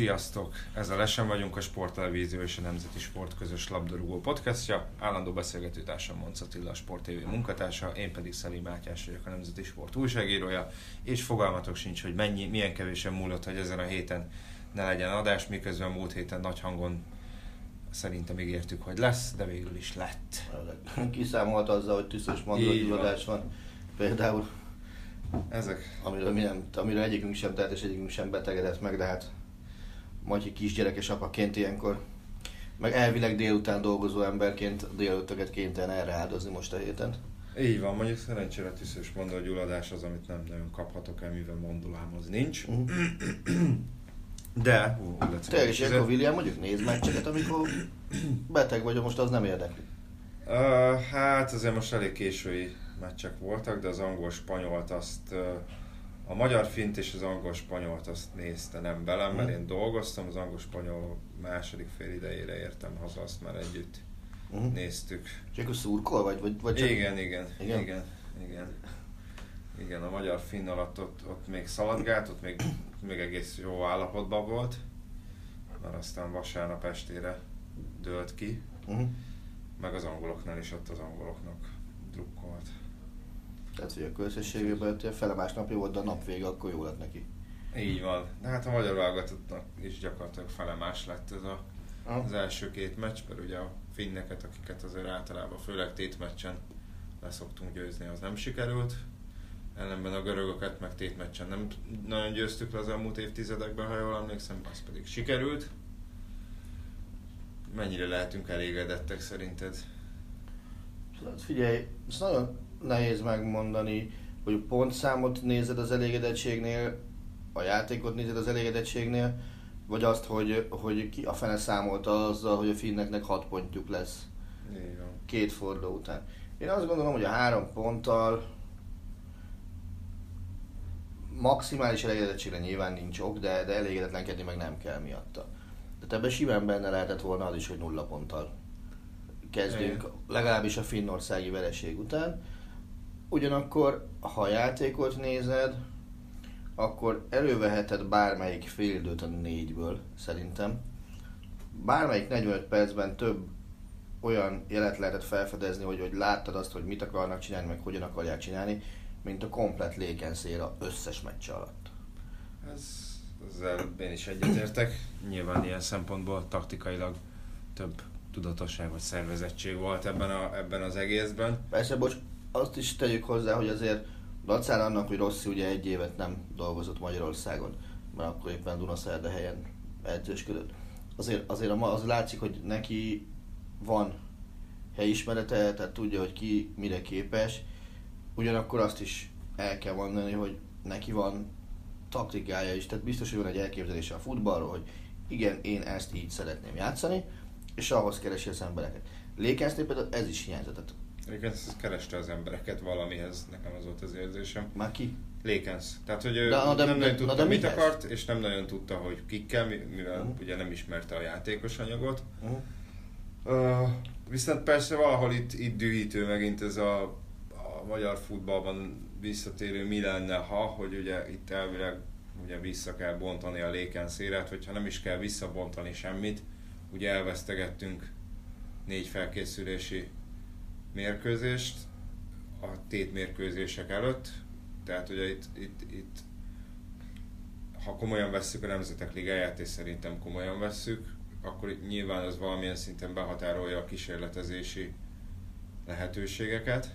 Sziasztok! Ez a Lesen vagyunk, a Sporttelevízió és a Nemzeti Sport közös labdarúgó podcastja. Állandó beszélgetőtársam Monc Attila, a Sport TV munkatársa, én pedig Szeli Mátyás vagyok, a Nemzeti Sport újságírója, és fogalmatok sincs, hogy mennyi, milyen kevésen múlott, hogy ezen a héten ne legyen adás, miközben múlt héten nagy hangon szerintem ígértük, hogy lesz, de végül is lett. Kiszámolt azzal, hogy tüszös mandulagyulladás van. Például, Ezek amiről, mi nem, amiről egyikünk sem tehet, és egyikünk sem betegedett meg, de hát Matyi kisgyerekes apaként ilyenkor, meg elvileg délután dolgozó emberként délutöket kénytelen erre áldozni most a héten. így van, mondjuk szerencsére tüszös mondógyulladás az, amit nem nagyon kaphatok el, mivel mondulámhoz nincs. De, ú, úgy Te is ilyenkor William mondjuk néz meccseket, amikor beteg vagy, most az nem érdekli. Uh, hát azért most elég késői meccsek voltak, de az angol-spanyolt azt, uh, a magyar fint és az angol-spanyolt azt nézte nem velem, mert én dolgoztam, az angol-spanyol második fél idejére értem haza, azt már együtt Uh-huh. néztük. És akkor szurkol, vagy, vagy, vagy csak... Igen, igen, Igen? igen, igen, igen. Igen, a magyar finn alatt ott, ott még szaladgált, ott még, még egész jó állapotban volt, mert aztán vasárnap estére dőlt ki, Uh-huh. meg az angoloknál is ott az angoloknak drukkolt. Tehát, hogy a a fele másnapja volt, de a nap vége, akkor jó lett neki. Így van. De hát a magyar válogatottnak is gyakorlatilag fele más lett ez a, Aha. az első két meccs, mert ugye a finneket, akiket azért általában, főleg tétmeccsen leszoktunk győzni, az nem sikerült. Ellenben a görögöket meg tétmeccsen nem nagyon győztük le az elmúlt évtizedekben, ha jól emlékszem, az pedig sikerült. Mennyire lehetünk elégedettek szerinted? Hát figyelj, ezt nagyon nehéz megmondani, hogy a pontszámot nézed az elégedettségnél, a játékot nézed az elégedettségnél, vagy azt, hogy, hogy ki a fene számolta azzal, hogy a finneknek 6 pontjuk lesz van. két forduló után. Én azt gondolom, hogy a három ponttal maximális elégedettségre nyilván nincs ok, de, de elégedetlenkedni meg nem kell miatta. De ebben simán benne lehetett volna az is, hogy nulla ponttal kezdünk, Igen. legalábbis a finnországi vereség után. Ugyanakkor, ha játékot nézed, akkor előveheted bármelyik félidőt a négyből, szerintem. Bármelyik 45 percben több olyan jelet lehetett felfedezni, hogy, hogy láttad azt, hogy mit akarnak csinálni, meg hogyan akarják csinálni, mint a komplet lékenszéra összes meccse alatt. Ez, ezzel én is egyetértek. Nyilván ilyen szempontból taktikailag több tudatosság vagy szervezettség volt ebben, a, ebben az egészben. Persze, bocs, azt is tegyük hozzá, hogy azért dacára annak, hogy Rossi ugye egy évet nem dolgozott Magyarországon, mert akkor éppen Dunaszerdahelyen edzősködött. Azért, azért a az látszik, hogy neki van helyismerete, tehát tudja, hogy ki mire képes. Ugyanakkor azt is el kell mondani, hogy neki van taktikája is, tehát biztos, hogy van egy elképzelése a futballról, hogy igen, én ezt így szeretném játszani, és ahhoz keresi az embereket. Lékensznél például ez is hiányzott. Tehát Lékensz kereste az embereket valamihez, nekem az volt az érzésem. már ki? Lékensz. Tehát, hogy De- de- nem de- nagyon na tudta, de mit mihez? akart, és nem nagyon tudta, hogy kikkel, mi- mivel Mhm. ugye nem ismerte a játékos anyagot. Uh-huh. Uh, viszont persze valahol itt, itt dühítő megint ez a, a magyar futballban visszatérő mi lenne, ha, hogy ugye itt elvileg ugye vissza kell bontani a lékenszéret, hogyha nem is kell visszabontani semmit, ugye elvesztegettünk négy felkészülési mérkőzést a tétmérkőzések előtt, tehát ugye itt, itt, itt ha komolyan vesszük a Nemzetek Ligáját, és szerintem komolyan vesszük, akkor nyilván az valamilyen szinten behatárolja a kísérletezési lehetőségeket.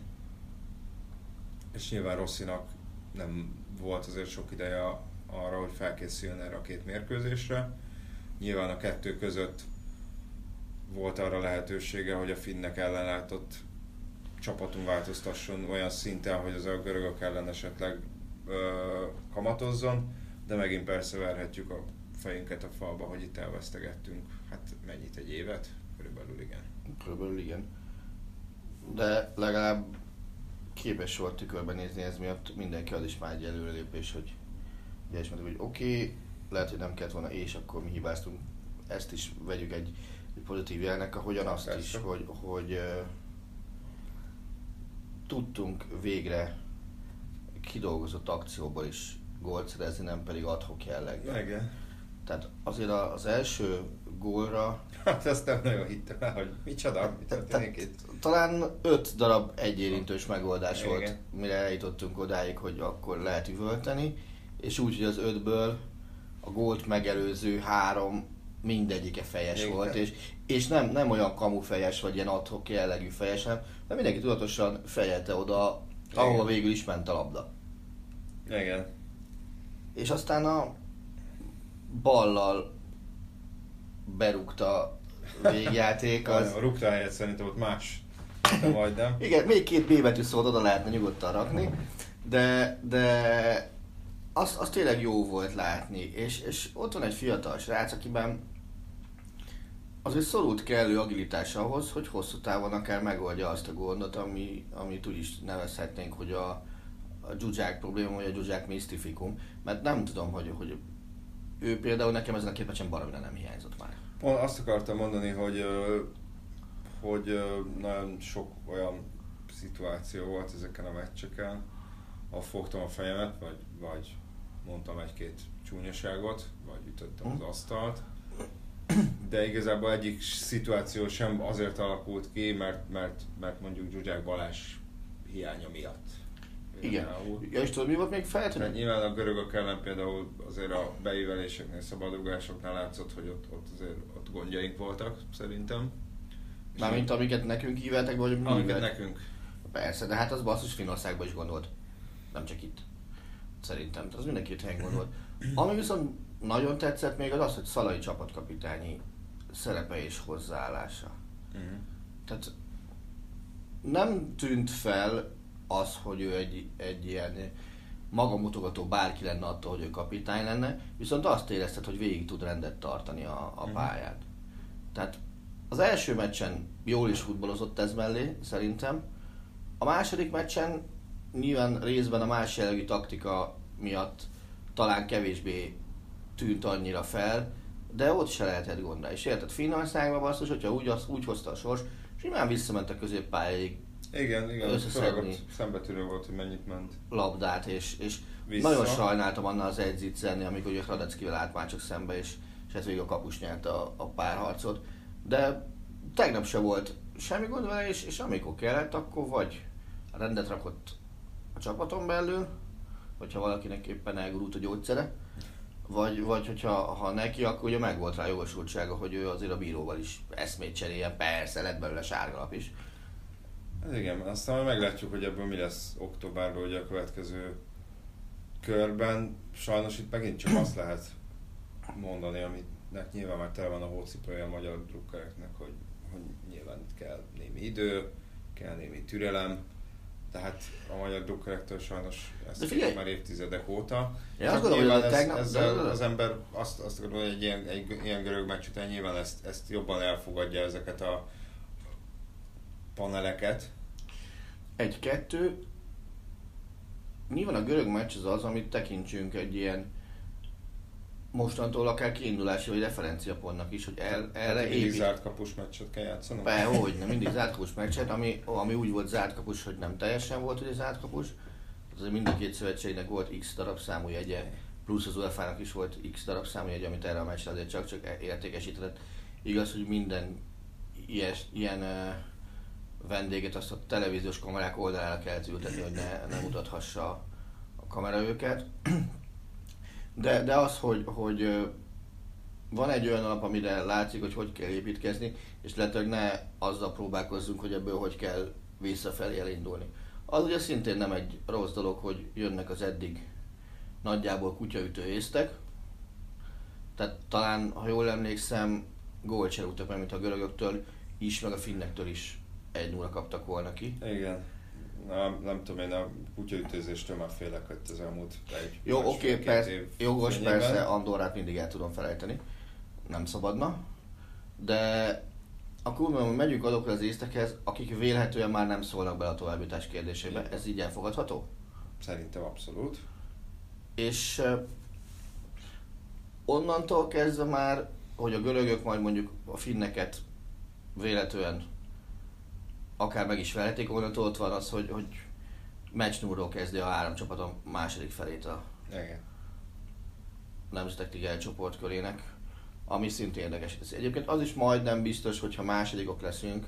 és nyilván Rosszinak nem volt azért sok ideje arra, hogy felkészüljön erre a két mérkőzésre. Nyilván a kettő között volt arra lehetősége, hogy a finnek ellenlátott csapatunk változtasson olyan szinten, hogy az a görögök ellen esetleg ö, kamatozzon, de megint persze verhetjük a fejünket a falba, hogy itt elvesztegettünk. Hát mennyit, egy évet? Körülbelül igen. Körülbelül igen. De legalább képes volt tükörben nézni ez miatt, mindenki az is már egy előrelépés, hogy ugye is hogy oké, okay, lehet, hogy nem kellett volna, és akkor mi hibáztunk. Ezt is vegyük egy, egy pozitív jelnek, ahogyan azt Persze. is, hogy, hogy tudtunk végre kidolgozott akcióból is gólt szerezni, nem pedig adhok jelleggel. Igen. Tehát azért az első gólra... Hát ezt nem nagyon hittem el, hogy micsoda, mi történik itt. Talán öt darab egyérintős megoldás Igen. volt, mire eljutottunk odáig, hogy akkor lehet üvölteni, és úgy, hogy az ötből a gólt megelőző három mindegyike fejes Igen. volt, és, és nem, nem olyan kamufejes, vagy ilyen adhok jellegű fejes, hanem de mindenki tudatosan fejelte oda, Igen. ahol végül is ment a labda. Igen. És aztán a ballal berúgta végjáték. Az... a rúgta helyett szerintem ott más. Majdnem. Igen, még két B betű szót oda lehetne nyugodtan rakni, de, de az, az tényleg jó volt látni, és, és ott van egy fiatal srác, akiben azért szorult kellő agilitás ahhoz, hogy hosszú távon akár megoldja azt a gondot, ami, amit úgy is nevezhetnénk, hogy a, a dzsuzsák probléma, vagy a dzsuzsák misztifikum, mert nem tudom, hogy, hogy ő például nekem ezen a két meccsen baromira nem hiányzott már. Pont azt akartam mondani, hogy, hogy nagyon sok olyan szituáció volt ezeken a meccseken, ahol fogtam a fejemet, vagy, vagy mondtam egy-két csúnyaságot, vagy ütöttem az hm. asztalt, de igazából egyik szituáció sem azért alakult ki, mert, mert, mert mondjuk Zsuzsák Balázs hiánya miatt. Igen. Ja, és tudod, mi volt még feltűnő? Nyilván a görögök ellen például azért a beíveléseknél, szabadrugásoknál látszott, hogy ott, ott azért ott gondjaink voltak, szerintem. Mármint amiket nekünk híveltek, vagy mi Amiket nekünk. Persze, de hát az basszus Finországban is gondolt. Nem csak itt. Szerintem. Az mindenki helyen gondolt. Ami viszont nagyon tetszett még az az, hogy Szalai csapatkapitányi szerepe és hozzáállása. Uh-huh. Tehát nem tűnt fel az, hogy ő egy, egy ilyen magamutogató bárki lenne attól, hogy ő kapitány lenne, viszont azt érezted, hogy végig tud rendet tartani a, a mhm. pályát. Tehát az első meccsen jól is futballozott ez mellé, szerintem. A második meccsen nyilván részben a más jellegű taktika miatt talán kevésbé tűnt annyira fel, de ott se lehetett gondra. És érted, Finnországban basszus, hogyha úgy, az, úgy hozta a sors, simán visszament a középpályáig igen, igen, főleg szembetűrő volt, hogy mennyit ment. Labdát, és, és nagyon sajnáltam annál az zenni, amikor ugye Radeckivel állt már csak szembe, és, és ez végig a kapus nyerte a, a párharcot. De tegnap se volt semmi gond vele, és, és amikor kellett, akkor vagy rendet rakott a csapaton belül, hogyha valakinek éppen elgurult a gyógyszere, vagy, vagy hogyha ha neki, akkor ugye meg volt rá jogosultsága, hogy ő azért a bíróval is eszmét cseréljen, persze lett belőle sárgalap is. Igen, aztán majd meglátjuk, hogy ebből mi lesz októberben ugye a következő körben. Sajnos itt megint csak azt lehet mondani, aminek nyilván már tele van a hócipője a magyar drukkereknek, hogy, hogy nyilván itt kell némi idő, kell némi türelem, tehát a magyar drukkerektől sajnos ezt figyelj, már évtizedek óta. Ja, azt gondolom, hogy ez, tegnap, ezzel de... az ember azt, azt gondolom, hogy egy ilyen, egy ilyen görög meccs után nyilván ezt, ezt jobban elfogadja ezeket a paneleket, egy-kettő. Nyilván a görög meccs az az, amit tekintsünk egy ilyen mostantól akár kiindulási vagy referenciapontnak is, hogy el, erre hát mindig zárt kapus meccset kell játszani? Be, hogy nem, mindig zárt kapus meccset, ami, ami úgy volt zárt kapus, hogy nem teljesen volt, hogy zárt kapus. Az mind a két szövetségnek volt x darab számú jegye, plusz az UEFA-nak is volt x darab számú jegye, amit erre a meccsre azért csak-csak értékesített. Igaz, hogy minden ilyes, ilyen uh, vendéget azt a televíziós kamerák oldalára kell ültetni, hogy ne, ne mutathassa a kamera őket. De, de az, hogy, hogy van egy olyan alap, amire látszik, hogy hogy kell építkezni, és lehetőleg ne azzal próbálkozzunk, hogy ebből hogy kell visszafelé elindulni. Az ugye szintén nem egy rossz dolog, hogy jönnek az eddig nagyjából kutyaütő észtek. Tehát talán, ha jól emlékszem, gólt se rúgtak meg, mint a görögöktől is, meg a finnektől is egy 0 kaptak volna ki. Igen. Nem, nem tudom, én a kutyaütőzéstől már félek, hogy az elmúlt egy Jó, oké, két persze, jogos, fényében. persze, Andorrát mindig el tudom felejteni. Nem szabadna. De akkor mondom, hogy megyünk azokra az észtekhez, akik vélhetően már nem szólnak bele a továbbjutás kérdésébe. Ez így elfogadható? Szerintem abszolút. És onnantól kezdve már, hogy a görögök majd mondjuk a finneket véletlenül akár meg is verhetik, onnantól ott van az, hogy, hogy meccs nullról kezdi a három csapat a második felét a Igen. Nemzetek Liga csoportkörének, ami szintén érdekes. Ez Egyébként az is majdnem biztos, hogyha másodikok leszünk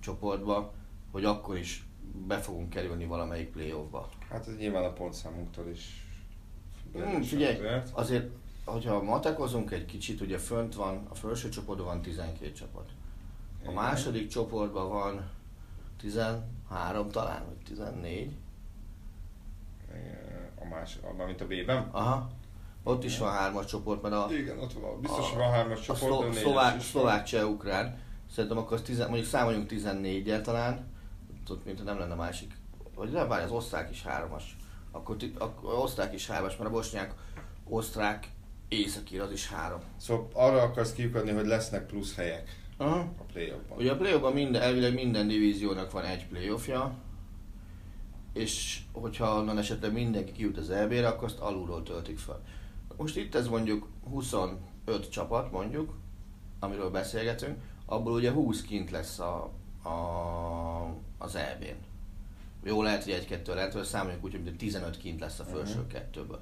csoportba, hogy akkor is be fogunk kerülni valamelyik playoffba. Hát ez nyilván a pontszámunktól is. Hmm, figyelj, azért. azért, hogyha matekozunk egy kicsit, ugye fönt van, a felső csoportban van 12 csapat. A második csoportban van 13 talán, vagy 14. Igen, A más, a, mint a B-ben? Aha. Ott is van hármas csoport, mert a, Igen, ott van. Biztos, a- van hármas a csoport, szlo- de négyes szlovák, szlovák, cseh, ukrán. Szerintem akkor tizen, mondjuk számoljunk 14 talán, ott mint nem lenne másik. Vagy nem, várj, az osztrák is hármas. Akkor, akkor osztrák is hármas, mert a bosnyák, osztrák, északír az is három. Szóval arra akarsz kiukadni, hogy lesznek plusz helyek Aha. a play-offban. Ugye a play minden, elvileg minden divíziónak van egy playoffja, és hogyha onnan esetleg mindenki kijut az EB-re, akkor azt alulról töltik fel. Most itt ez mondjuk 25 csapat mondjuk, amiről beszélgetünk, abból ugye 20 kint lesz a, a, az EB-n. Jó lehet, hogy egy-kettő hogy számoljuk úgy, hogy 15 kint lesz a felső Mhm. kettőből.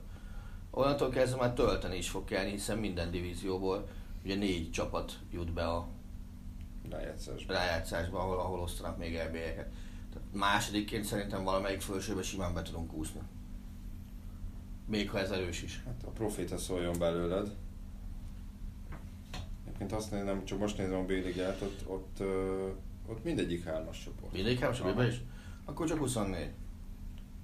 Onnantól kezdve már tölteni is fog kelni, hiszen minden divízióból ugye négy csapat jut be a Rájátszásban. rájátszásban, ahol, ahol osztanak még EB-eket. Tehát másodikként szerintem valamelyik felsőbe simán be tudunk úszni. Még ha ez erős is. Hát a proféta szóljon belőled. Egyébként azt nézem, csak most nézem a B-ligát, ott, ott, ott mindegyik hármas csoport. Mindegyik hármas be is? Akkor csak 24.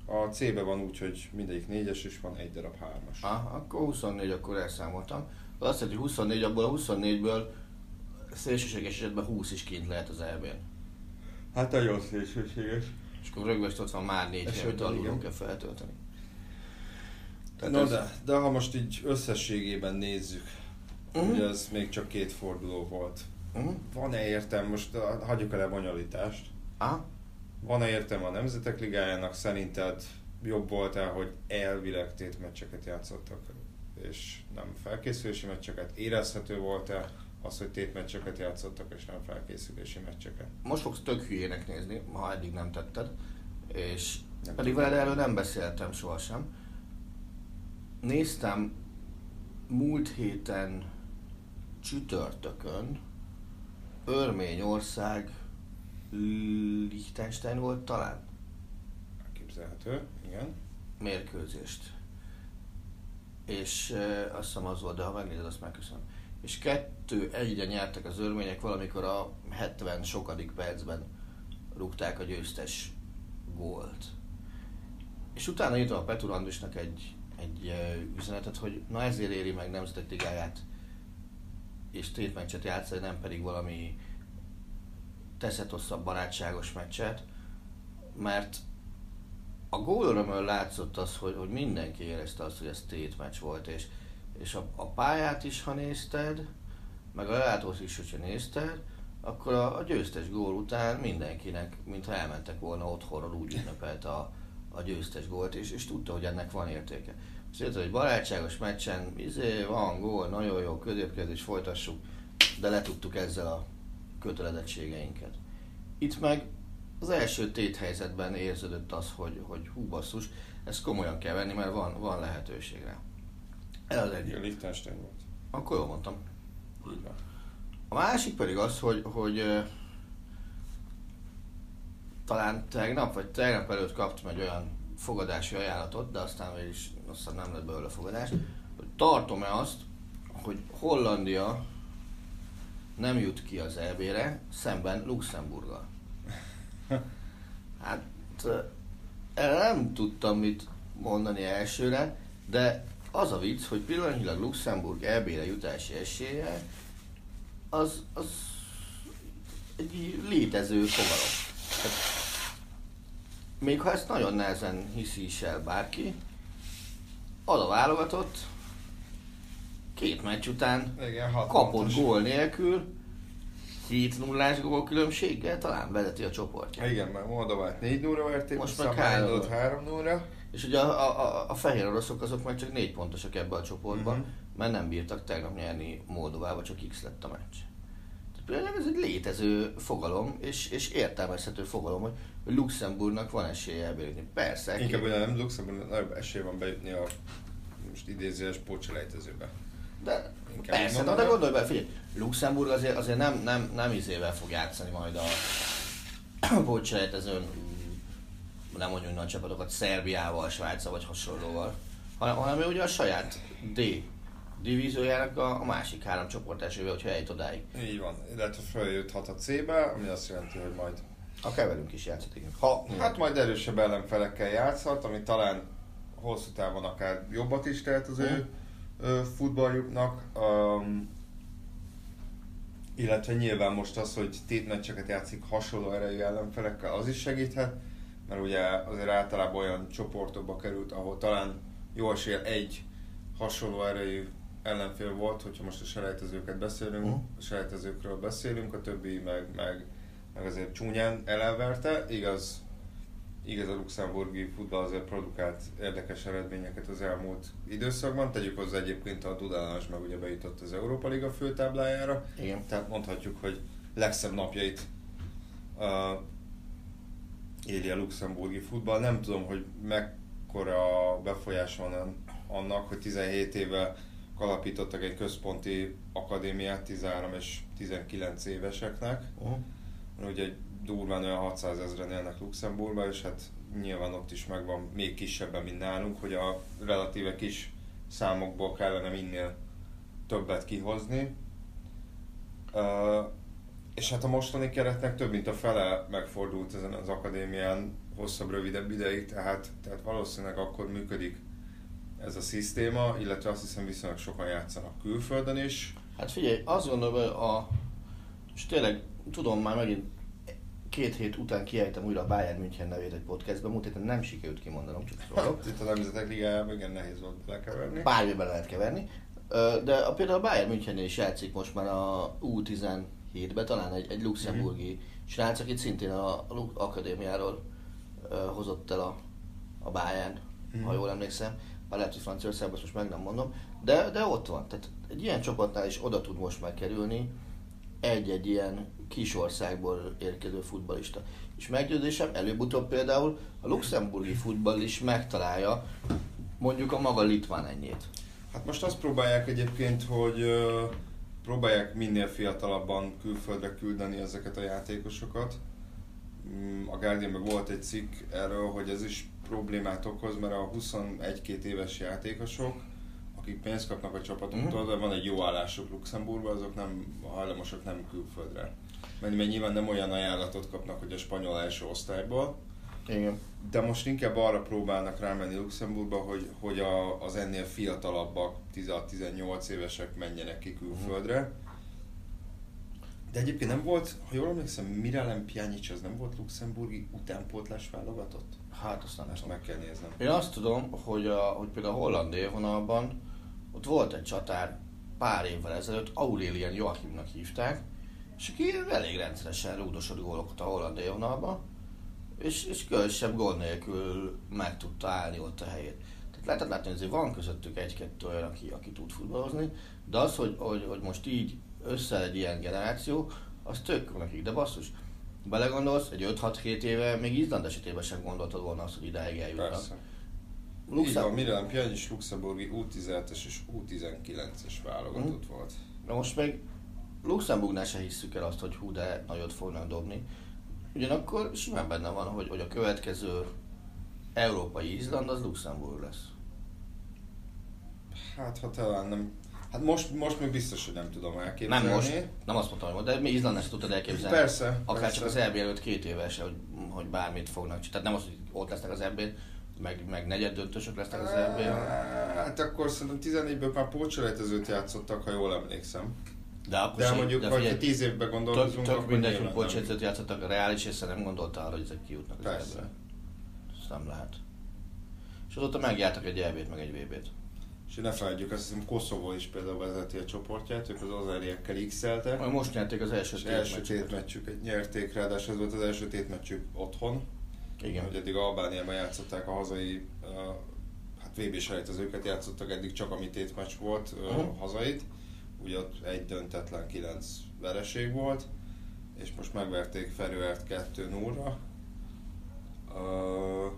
A C-be van úgy, hogy mindegyik négyes, és van egy darab hármas. Ah, akkor 24, akkor elszámoltam. Az azt jelenti, hogy 24, abból a 24-ből szélsőséges esetben 20 is kint lehet az EB-n. Hát nagyon szélsőséges. És akkor rögvest ott van már négy hely, amit alulról kell feltölteni. Tehát Na ez- de, de ha most így összességében nézzük, Mhm. ugye ez még csak két forduló volt. Uh-huh. Van-e értelme, most hagyjuk el a bonyolítást, Ah, van-e értelme a Nemzetek Ligájának? Szerinted jobb volt-e, hogy elvileg tétmeccseket játszottak, és nem felkészülési meccseket? Érezhető volt-e az, hogy tétmeccseket játszottak, és nem felkészülési meccseket? most fogsz tök hülyének nézni, ha eddig nem tetted, és Nem pedig veled erről nem beszéltem sohasem. Néztem múlt héten csütörtökön Örményország Liechtenstein volt talán Elképzelhető, igen. mérkőzést. És e, azt hiszem az volt, de ha megnézed, azt megköszönöm. És kettő egyre nyertek az örmények, valamikor a 70 sokadik percben rúgták a győztes gólt. És utána írtam a Petur Andrisnak egy, egy üzenetet, hogy na ezért éri meg Nemzetek Ligáját és tétmeccset játszani, nem pedig valami teszetosszabb barátságos meccset, mert a gólörömön látszott az, hogy, hogy mindenki érezte azt, hogy ez tétmeccs volt, és, és a, a pályát is, ha nézted, meg a lelátót is, hogyha nézted, akkor a, a győztes gól után mindenkinek, mintha elmentek volna otthonról, úgy ünnepelt a, a győztes gólt, és, és tudta, hogy ennek van értéke. Szóval, hogy barátságos meccsen, izé, van gól, nagyon jó, középkezés, folytassuk, de letudtuk ezzel a kötelezettségeinket. Itt meg az első tét helyzetben érződött az, hogy, hogy hú basszus, ezt komolyan kell venni, mert van, van lehetőség rá. Ez az egyik. Liechtenstein volt. Akkor jól mondtam. Így van. A másik pedig az, hogy, hogy talán tegnap vagy tegnap előtt kaptam egy olyan fogadási ajánlatot, de aztán mégis aztán nem lett belőle fogadás, hogy tartom-e azt, hogy Hollandia nem jut ki az EB-re szemben Luxemburggal. Hát ö, nem tudtam mit mondani elsőre, de az a vicc, hogy pillanatnyilag Luxemburg EB-re jutási esélye az, az egy létező fogalom. Tehát, még ha ezt nagyon nehezen hiszi is el bárki, az a válogatott két meccs után Igen, kapott pontos. gól nélkül, 7 0 gól különbséggel talán vezeti a csoportját. Igen, mert Moldovát 4 0 verték, Most meg meg három. 3 0 És ugye a, a, a, fehér oroszok azok meg csak négy pontosak ebbe a csoportban, Mhm. mert nem bírtak tegnap nyerni Moldovába, csak X lett a meccs. Tehát például ez egy létező fogalom, és, és értelmezhető fogalom, hogy Luxemburgnak van esélye elbírni. Persze, Inkább ki- ugye nem Luxemburg, nagyobb esély van bejutni a most idézőes pótselejtezőbe. de inkább persze, de, de gondolj be, figyelj, Luxemburg azért, azért nem, nem, nem izével fog játszani majd a bocselejtezőn, nem mondjuk nagy csapatokat, Szerbiával, Svájccal vagy hasonlóval, hanem, hanem ugye a saját D divíziójának a, a másik három csoport esélybe, hogyha eljut odáig. Így van, illetve feljuthat a C-be, ami azt jelenti, hogy majd Akár velünk is játszott, igen. Ha, Hát majd erősebb ellenfelekkel játszhat, ami talán hosszú távon akár jobbat is tehet az ő ö, futballjuknak. Um, illetve nyilván most az, hogy tétmeccseket játszik hasonló erejű ellenfelekkel, az is segíthet, mert ugye azért általában olyan csoportokba került, ahol talán jó esél egy hasonló erejű ellenfél volt, hogyha most a selejtezőket beszélünk, Mhm. a selejtezőkről beszélünk, a többi meg, meg, meg azért csúnyán elelverte, igaz, igaz a luxemburgi futball azért produkált érdekes eredményeket az elmúlt időszakban, tegyük hozzá egyébként a Dudalanás meg ugye bejutott az Európa Liga főtáblájára, igen. tehát mondhatjuk, hogy legszebb napjait uh, éli a luxemburgi futball. Nem tudom, hogy mekkora befolyás van an- annak, hogy 17 éve alapítottak egy központi akadémiát 13 és 19 éveseknek. Uh-huh. Ugye durván olyan 600 ezeren élnek Luxemburgban, és hát nyilván ott is megvan még kisebben, mint nálunk, hogy a relatíve kis számokból kellene minél többet kihozni. Uh, és hát a mostani keretnek több mint a fele megfordult ezen az akadémián hosszabb, rövidebb ideig, tehát, tehát valószínűleg akkor működik ez a szisztéma, illetve azt hiszem viszonylag sokan játszanak külföldön is. Hát figyelj, azt gondolom, hogy a... És tényleg, tudom már megint két hét után kiejtem újra a Bayern München nevét egy podcastben, múlt héten nem sikerült kimondanom, csak szólok. Itt a Nemzetek Ligájában igen nehéz volt belekeverni. Bármiben lehet keverni. De a, például a Bayern Münchennél is játszik most már a U17-ben, talán egy, egy luxemburgi srác, akit szintén a, a akadémiáról ö, hozott el a, a Bayern, ha jól emlékszem. Bár lehet, hogy Franciaországban most meg nem mondom. De, de ott van. Tehát egy ilyen csapatnál is oda tud most már kerülni egy-egy ilyen kis országból érkező futbalista. És meggyőződésem, előbb-utóbb például a luxemburgi futball is megtalálja mondjuk a maga litván ennyét. Hát most azt próbálják egyébként, hogy ö, próbálják minél fiatalabban külföldre küldeni ezeket a játékosokat. Mm, A Guardianben volt egy cikk erről, hogy ez is problémát okoz, mert a 21-2 éves játékosok, akik pénzt kapnak a csapatoktól, de van egy jó állásuk Luxemburgban, azok nem hajlamosak nem külföldre. Mert, mert nyilván nem olyan ajánlatot kapnak, hogy a spanyol első osztályból, Igen. de most inkább arra próbálnak rámenni Luxemburgba, hogy, hogy a, az ennél fiatalabbak, 16-18 évesek menjenek ki külföldre. De egyébként nem volt, ha jól emlékszem, Miralem Pjanic az nem volt luxemburgi utánpótlás válogatott? Hát azt nem Ezt meg kell néznem. Én azt tudom, hogy, a, hogy például a holland élvonalban ott volt egy csatár pár évvel ezelőtt, Aurélien Joachimnak hívták, és aki elég rendszeresen rúdosott gólokat a holland élvonalban, és, és különösebb gól nélkül meg tudta állni ott a helyét. Tehát lehetett látni, hogy azért van közöttük egy-kettő olyan, aki, aki tud futballozni, de az, hogy, hogy, hogy most így össze egy ilyen generáció, az tök nekik, de basszus, belegondolsz, egy 5-6-7 éve, még Izland esetében sem gondoltad volna azt, hogy idáig eljutnak. Persze. Így Luxem- van, Miralem Pjanic luxemburgi U17-es és U19-es válogatott volt. Na most meg Luxemburgnál se hisszük el azt, hogy hú, de nagyot fognak dobni. Ugyanakkor simán benne van, hogy, hogy a következő európai Izland az Luxemburg lesz. Hát ha talán nem... Hát most, most még biztos, hogy nem tudom elképzelni. Nem most, nem azt mondtam, hogy de mi Izlandnál se tudtad elképzelni. Persze, Akár persze. csak az EB előtt két éves, hogy, hogy bármit fognak csinálni. Tehát nem az, hogy ott lesznek az eb meg, meg negyed döntősök lesznek az eb Hát akkor szerintem 14-ből már pócselejtezőt játszottak, ha jól emlékszem. De akkor De sem- mondjuk, de ha figyelj, 10 évben gondolkozunk, Tök, tök akkor mindegy, hogy bocsánat, játszottak, a reális észre nem gondolta arra, hogy ezek kijutnak az Persze. Ezt nem lehet. És azóta megjártak egy EB-t, meg egy VB-t. És ne felejtjük, azt hiszem Koszovó is például vezeti a csoportját, ők az azeriekkel x-eltek. Majd most nyerték az első És tét első meccsüket. tétmeccsüket nyerték, ráadásul ez volt az első tétmeccsük otthon. Igen. Hogy eddig Albániában játszották a hazai, hát VB selejtezőket játszottak, eddig csak a mi tétmeccs volt uh, Mhm. hazait. Ugye ott egy döntetlen, kilenc vereség volt, és most megverték Ferőert 2 0 ra uh,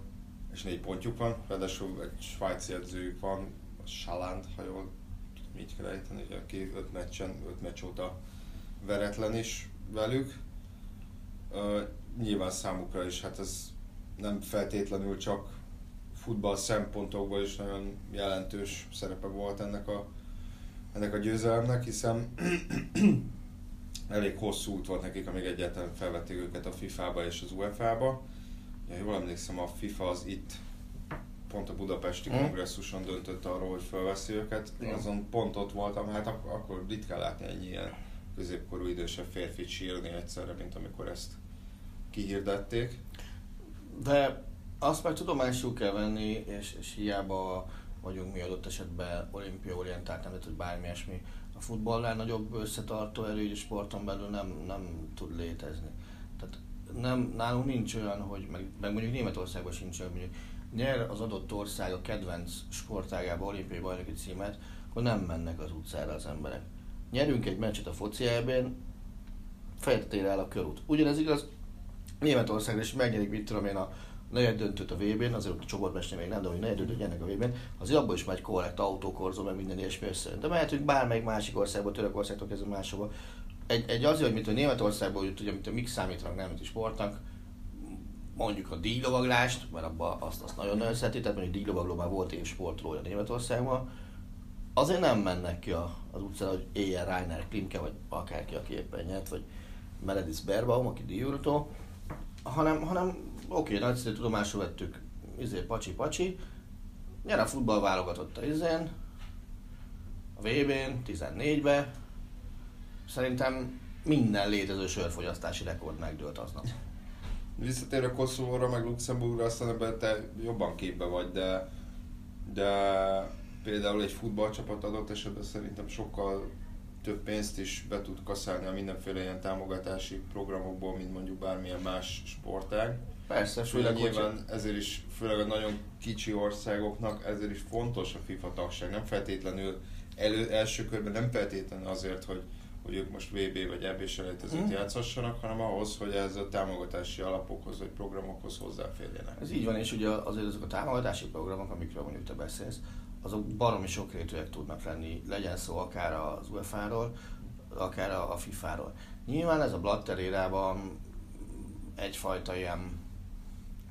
és négy pontjuk van, ráadásul egy svájci edzőjük van, a Saland, ha jól tudom így kell ejteni, ugye, aki öt meccsen, öt meccs óta veretlen is velük. Uh, nyilván számukra is, hát ez nem feltétlenül csak futball szempontokból is nagyon jelentős szerepe volt ennek a, ennek a győzelemnek, hiszen elég hosszú út volt nekik, amíg egyáltalán felvették őket a FIFA-ba és az UEFA-ba. Ja, jól emlékszem, a FIFA az itt pont a budapesti Mhm. kongresszuson döntött arról, hogy felveszi őket. Igen. Azon pont ott voltam, hát ak- akkor ritkán látni ennyi ilyen középkorú idősebb férfit sírni egyszerre, mint amikor ezt kihirdették. De azt meg tudomásul kell venni, és, és hiába vagyunk mi adott esetben olimpia orientált, nem hogy bármi ilyesmi. A futballnál nagyobb összetartó erő, a sporton belül nem, nem tud létezni. Tehát nem, nálunk nincs olyan, hogy meg, meg mondjuk Németországban sincs olyan, mondjuk nyer az adott ország a kedvenc sportágába olimpiai bajnoki címet, akkor nem mennek az utcára az emberek. Nyerünk egy meccset a foci EB-n, fejtetére áll a körút. Ugyanez igaz Németországra is megnyerik, mit tudom én, a negyed döntőt a VB-n, azért ott a csoportmester még nem, de hogy negyed döntőt nyernek a VB-n, azért abban is megy korrekt autókorzó, meg minden ilyesmi össze. De mehetünk bármelyik másik országba, Törökországtól kezdve máshova. Egy, egy azért, hogy mit a Németországból jut, ugye, amit a mik számítanak nemzeti sportnak, mondjuk a díjlovaglást, mert abban azt, azt nagyon nagyon szereti, tehát mondjuk díjlovagló már volt évsportolója Németországban, azért nem mennek ki az utcára, hogy éljen Rainer Klimke, vagy akárki, aki éppen nyert, vagy Meredith Berbaum, aki díjúrtó, hanem, hanem oké, nagyszerű tudomásul vettük, izé, pacsi, pacsi, nyer a futball válogatott a izén, a VB-n, 14-be, szerintem minden létező sörfogyasztási rekord megdőlt aznap. Visszatérve Koszovóra, meg Luxemburgra, aztán ebben te jobban képbe vagy, de, de például egy futballcsapat adott esetben szerintem sokkal több pénzt is be tud kaszálni a mindenféle ilyen támogatási programokból, mint mondjuk bármilyen más sportág. Persze, Főleg főleg, hogy nyilván ezért is, főleg a nagyon kicsi országoknak ezért is fontos a FIFA tagság. Nem feltétlenül elő, első körben nem feltétlenül azért, hogy, hogy ők most VB vagy EB selejtezőt Mm. játszhassanak, hanem ahhoz, hogy ez a támogatási alapokhoz vagy programokhoz hozzáférjenek. Ez így van, és ugye azért azok a támogatási programok, amikről mondjuk te beszélsz, azok baromi sokrétűek tudnak lenni, legyen szó akár az UEFA-ról, akár a a FIFA-ról. Nyilván ez a Blatter érában egyfajta ilyen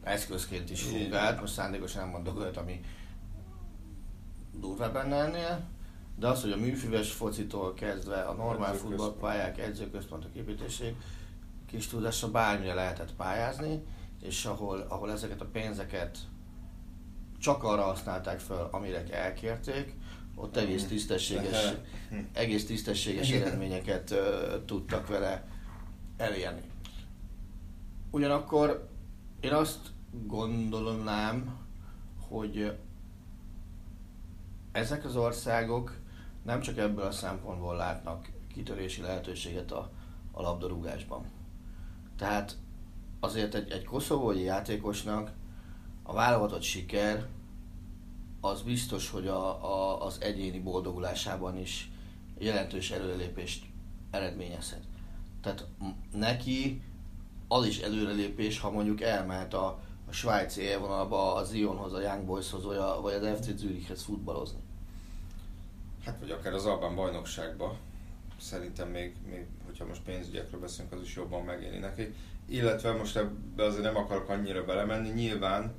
eszközként is fungált, most szándékosan nem mondok olyat, ami durvább lenne ennél, de az, hogy a műfüves focitól kezdve a normál futballpályák, edzőközpontok építésig kis tudásra bármire lehetett pályázni, és ahol, ahol ezeket a pénzeket csak arra használták fel, amire elkérték, ott egész tisztességes, Hm. egész tisztességes eredményeket ö, tudtak vele elérni. Ugyanakkor én azt gondolnám, hogy ezek az országok nem csak ebből a szempontból látnak kitörési lehetőséget a, a labdarúgásban. Tehát azért egy, egy koszovói játékosnak a válogatott siker az biztos, hogy a, a, az egyéni boldogulásában is jelentős előrelépést eredményezhet. Tehát neki az is előrelépés, ha mondjuk elmehet a, a svájci élvonalba, a Zionhoz, a Young Boyshoz, vagy, a, vagy az FC Zürichhez futballozni. Hát vagy akár az Albán bajnokságba. Szerintem még, még, hogyha most pénzügyekről beszélünk, az is jobban megéri neki. Illetve most ebbe azért nem akarok annyira belemenni. Nyilván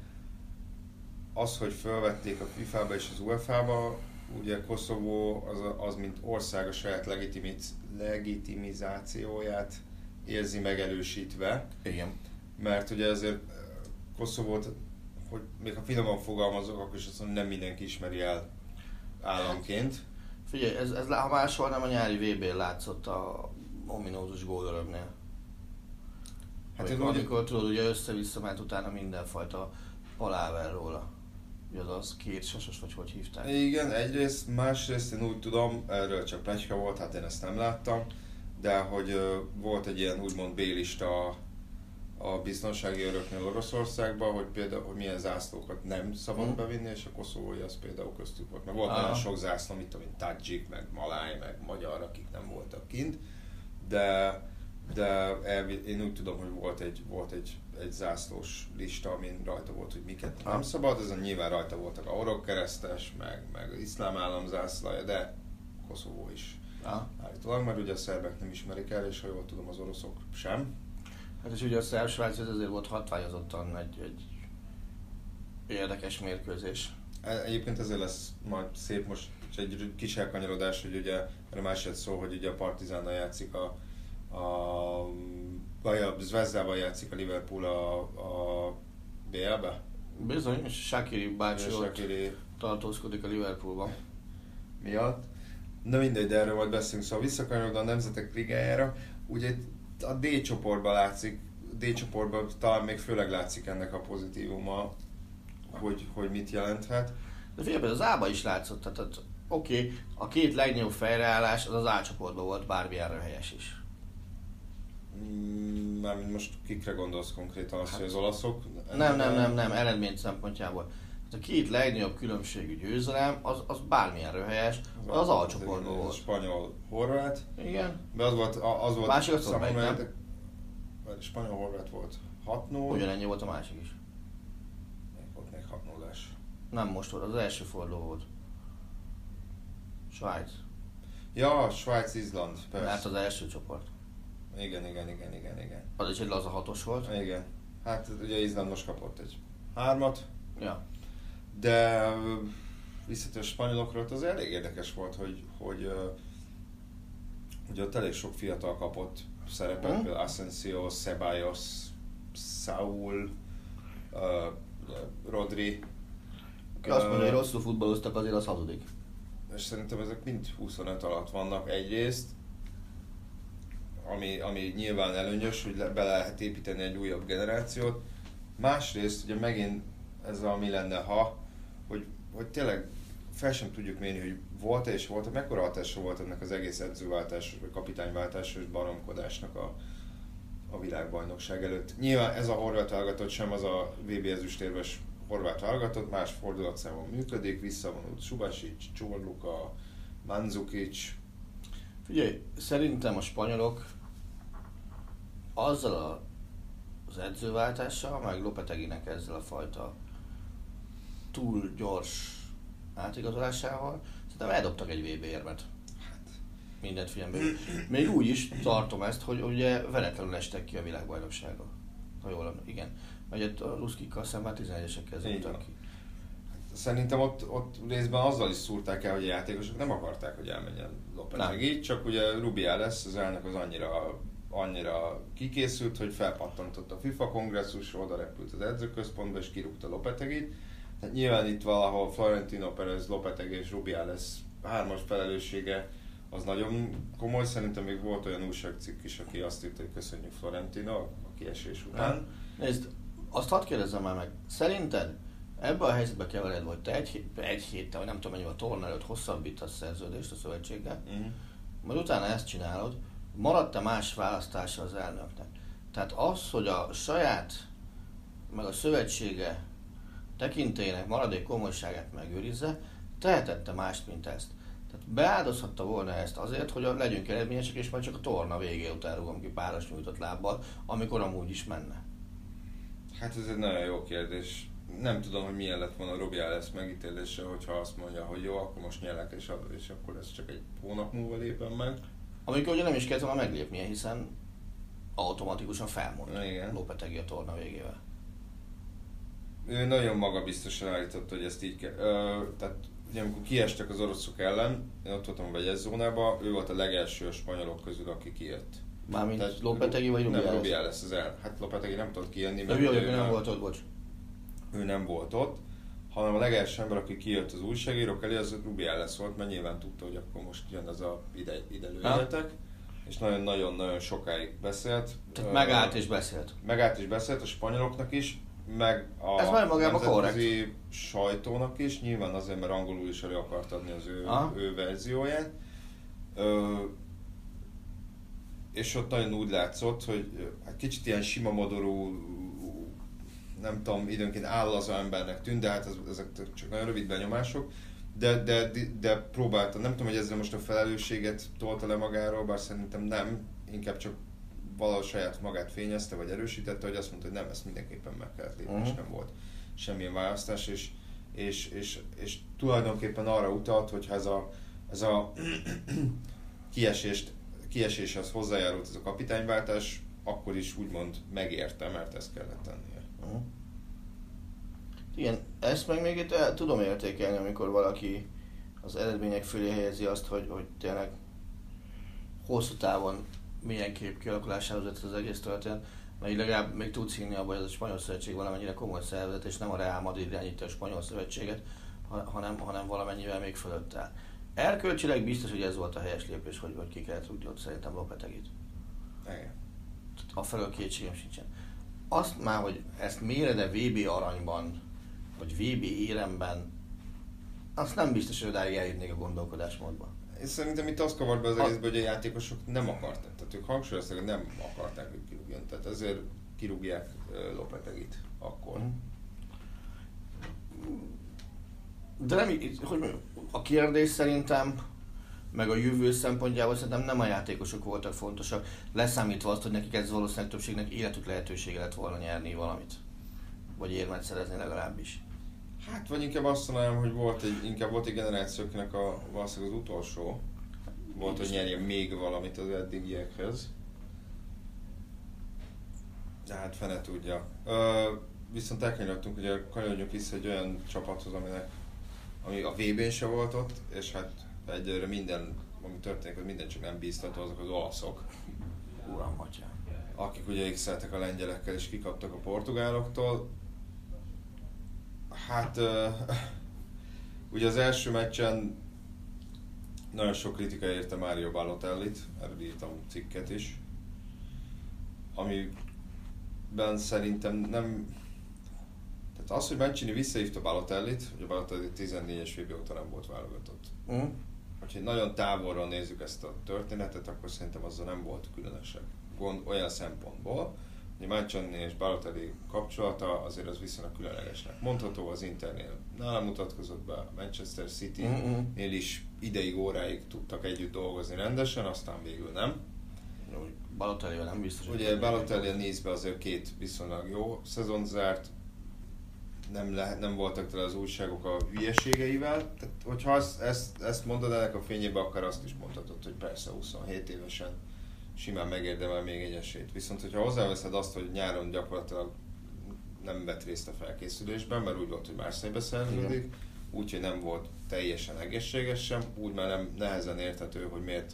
az, hogy felvették a FIFA-ba és az UEFA-ba, ugye Koszovó az, az mint ország a saját legitimiz, legitimizációját érzi megerősítve Igen. mert ugye azért Koszovót hogy még ha finoman fogalmazok, akkor is azt mondom, nem mindenki ismeri el államként. Figyelj, ez, ez ha máshol nem a nyári VB-n látszott a ominózus gólörögnél. Hát amikor, úgy... amikor tudod, ugye össze-vissza ment utána mindenfajta paláver róla. Ugye az az két sasos, vagy hogy hívták? Igen, egyrészt, másrészt én úgy tudom, erről csak pletyka volt, hát én ezt nem láttam, de hogy uh, volt egy ilyen úgymond B-lista a biztonsági öröknél Oroszországban, hogy például hogy milyen zászlókat nem szabad mm. bevinni, és a koszovói az például köztük volt. Mert volt ah. nagyon sok zászló, mint mint Tajik, meg Maláj, meg Magyar, akik nem voltak kint, de, de elvi, én úgy tudom, hogy volt egy, volt egy, egy zászlós lista, amin rajta volt, hogy miket ah. nem szabad, ezen nyilván rajta voltak a orok keresztes, meg, meg az iszlám állam zászlaja, de Koszovó is ah. állítólag, mert ugye a szerbek nem ismerik el, és ha jól tudom, az oroszok sem Hát és ugye a szerb Svájc ez azért volt hatványozottan egy, egy érdekes mérkőzés. E, egyébként ezért lesz majd szép most egy kis elkanyarodás, hogy ugye erre más szó, hogy ugye a Partizánnal játszik a, a vagy a Zvezdával játszik a Liverpool a, a BL-be? Bizony, és Shakiri bácsi Shakiri... tartózkodik a Liverpoolban. Miatt. Na mindegy, de erről majd beszélünk. Szóval visszakanyarodva a Nemzetek Ligájára, ugye a D csoportban látszik, D csoportban talán még főleg látszik ennek a pozitívuma, hogy, hogy mit jelenthet. De figyelj, az A-ba is látszott, tehát oké, okay, a két legnagyobb fejreállás az az A csoportban volt, bármilyenre helyes is. Mm, mármint most kikre gondolsz konkrétan, azt, hát, hogy az olaszok? Nem, nem, nem, nem, eredmény szempontjából. Hát a két legnagyobb különbségű győzelem, az, az bármilyen röhelyes, az, az alcsoportban volt. Spanyol, horvát. Igen. De az volt, az volt másik az számomra, nem? Spanyol, horvát volt 6-0. Ugyanennyi volt a másik is. Még volt még 6 0 Nem most volt, az első forduló volt. Svájc. Ja, Svájc, Izland, persze. Hát az első csoport. Igen, igen, igen, igen, igen. Az is egy laza hatos volt. Igen. Hát ugye Izland most kapott egy hármat. Ja. De visszatérő a spanyolokról, az elég érdekes volt, hogy, hogy, hogy ott elég sok fiatal kapott szerepet, mm. például Asensio, Ceballos, Saul, uh, Rodri. Aki azt mondja, hogy rosszul futballoztak, azért az hazudik. És szerintem ezek mind 25 alatt vannak egyrészt, ami, ami nyilván előnyös, hogy be lehet építeni egy újabb generációt. Másrészt ugye megint ez a mi lenne, ha, hogy, tényleg fel sem tudjuk mérni, hogy volt-e és volt-e, mekkora hatása volt ennek az egész edzőváltás, vagy kapitányváltás és baromkodásnak a, a világbajnokság előtt. Nyilván ez a horvát válogatott sem az a VB ezüstérves horvát válogatott, más fordulatszámon működik, visszavonult Subasic, Csorluka, Mandzukic. Figyelj, szerintem a spanyolok azzal a, az edzőváltással, meg Lopeteginek ezzel a fajta túl gyors átigazolásával, szerintem eldobtak egy VB érmet. Hát. Mindent figyelembe. Még úgy is tartom ezt, hogy ugye veletlenül estek ki a világbajnokságon. Ha jól igen. Mert a Ruszkikkal szemben 11-esekkel zúgtak ki. Szerintem ott, ott részben azzal is szúrták el, hogy a játékosok nem akarták, hogy elmenjen Lopetegui, csak ugye lesz, az elnök az annyira annyira kikészült, hogy felpattantott a FIFA kongresszus, oda repült az edzőközpontba és kirúgta Lopetegit tehát nyilván itt valahol Florentino Perez, Lopeteg és lesz hármas felelőssége az nagyon komoly. Szerintem még volt olyan újságcikk is, aki azt írta, hogy köszönjük Florentino a kiesés után. Nézd, azt hadd kérdezzem már meg, szerinted ebben a helyzetben kevered, vagy te egy, egy héttel, vagy nem tudom mennyi a torna előtt hosszabbítasz szerződést a szövetséggel, uh-huh. majd utána ezt csinálod, maradt-e más választása az elnöknek? Tehát az, hogy a saját, meg a szövetsége tekintélyének maradék komolyságát megőrizze, tehetette mást, mint ezt. Tehát beáldozhatta volna ezt azért, hogy legyünk eredményesek, és majd csak a torna végé után rúgom ki páros nyújtott lábbal, amikor amúgy is menne. Hát ez egy nagyon jó kérdés. Nem tudom, hogy milyen lett volna Robi lesz megítélése, hogyha azt mondja, hogy jó, akkor most nyelek, és, és akkor ez csak egy hónap múlva lépem meg. Amikor ugye nem is kellett volna meglépnie, hiszen automatikusan felmondta Lopetegi a torna végével ő nagyon magabiztosan állította, hogy ezt így kell. Ö, tehát ugye amikor kiestek az oroszok ellen, én ott voltam a vegyes zónában, ő volt a legelső a spanyolok közül, aki kijött. Mármint Tehát, Lopetegi vagy Rubiales? Nem, Rubiales az el. Hát Lopetegi nem tudott kijönni, mert ő, ő nem, nem volt ott, bocs. ő nem volt ott, hanem a legelső ember, aki kijött az újságírók elé, az Rubiales volt, mert nyilván tudta, hogy akkor most jön az a ide, ide lőjetek, és nagyon-nagyon-nagyon sokáig beszélt. Tehát megállt és beszélt. megállt és beszélt a spanyoloknak is, meg a Ez már magában nemzetközi sajtónak is, nyilván azért, mert angolul is elő akart adni az ő, Aha. ő verzióját. Ö, és ott nagyon úgy látszott, hogy ö, hát kicsit ilyen sima modorú, nem tudom, időnként állazó embernek tűnt, de hát ez, ezek csak nagyon rövid benyomások. De, de, de próbálta, nem tudom, hogy ezzel most a felelősséget tolta le magáról, bár szerintem nem, inkább csak valahogy saját magát fényezte, vagy erősítette, hogy azt mondta, hogy nem, ezt mindenképpen meg kellett lépni, és Mhm. nem volt semmilyen választás, és, és, és, és tulajdonképpen arra utalt, hogy ez a, ez a kiesést, kieséshez hozzájárult ez a kapitányváltás, akkor is úgymond megérte, mert ezt kellett tennie. Uh-huh. Igen, ezt meg még itt tudom értékelni, amikor valaki az eredmények fölé helyezi azt, hogy, hogy tényleg hosszú távon milyen kép kialakulásához vezet az egész történet, mert így legalább még tudsz hinni abban, hogy ez a spanyol szövetség valamennyire komoly szervezet, és nem a Real Madrid irányítja a spanyol szövetséget, ha- hanem, hanem valamennyivel még fölött áll. Erkölcsileg biztos, hogy ez volt a helyes lépés, hogy, hogy ki kellett rúgni ott szerintem Lopetegit. Igen. a felől kétségem sincsen. Azt már, hogy ezt méred-e VB aranyban, vagy VB éremben, azt nem biztos, hogy odáig eljutnék a gondolkodásmódba. És szerintem itt az kavart be az egészbe, hogy a játékosok nem akarták. Ők hangsúlyozták, nem akarták, hogy kirúgjon. Tehát ezért kirúgják Lopetegit akkor. Mhm. De nem, hogy a kérdés szerintem, meg a jövő szempontjából szerintem nem a játékosok voltak fontosak, leszámítva azt, hogy nekik ez valószínűleg többségnek életük lehetősége lett volna nyerni valamit. Vagy érmet szerezni legalábbis. Hát, vagy inkább azt mondanám, hogy volt egy, inkább volt egy generáció, akinek a, valószínűleg az utolsó volt, hogy nyerjen még valamit az eddigiekhez. De hát fene tudja. Ö, viszont elkanyarodtunk, ugye kanyarodjunk vissza egy olyan csapathoz, aminek, ami a VB-n se volt ott, és hát egyelőre minden, ami történik, az minden csak nem bíztató, azok az olaszok Uram, atyám. akik ugye x a lengyelekkel és kikaptak a portugáloktól. Hát uh, ugye az első meccsen nagyon sok kritika érte Mário Balotellit, erről írtam cikket is, amiben szerintem nem... Tehát az, hogy Mancini visszahívta Balotellit, hogy a Balotelli 14-es VB óta nem volt válogatott. Uh-huh. Hogyha nagyon távolról nézzük ezt a történetet, akkor szerintem azzal nem volt különösebb gond olyan szempontból, hogy Mancini és Balotelli kapcsolata azért az viszonylag különlegesnek mondható, az Internél nálam mutatkozott be, a Manchester City-nél is ideig, óráig tudtak együtt dolgozni rendesen, aztán végül nem. Balotellivel nem biztos. Ugye Balotelli a Nice-be azért két viszonylag jó szezon zárt, nem, lehet, nem voltak tele az újságok a hülyeségeivel. Tehát, hogyha ezt, ezt, ezt mondod ennek a fényében, akkor azt is mondhatod, hogy persze 27 évesen simán megérdemel még egy esélyt. Viszont, hogyha hozzáveszed azt, hogy nyáron gyakorlatilag nem vett részt a felkészülésben, mert úgy volt, hogy Marseille szerződik, úgyhogy nem volt teljesen egészséges sem, úgy már nem nehezen érthető, hogy miért,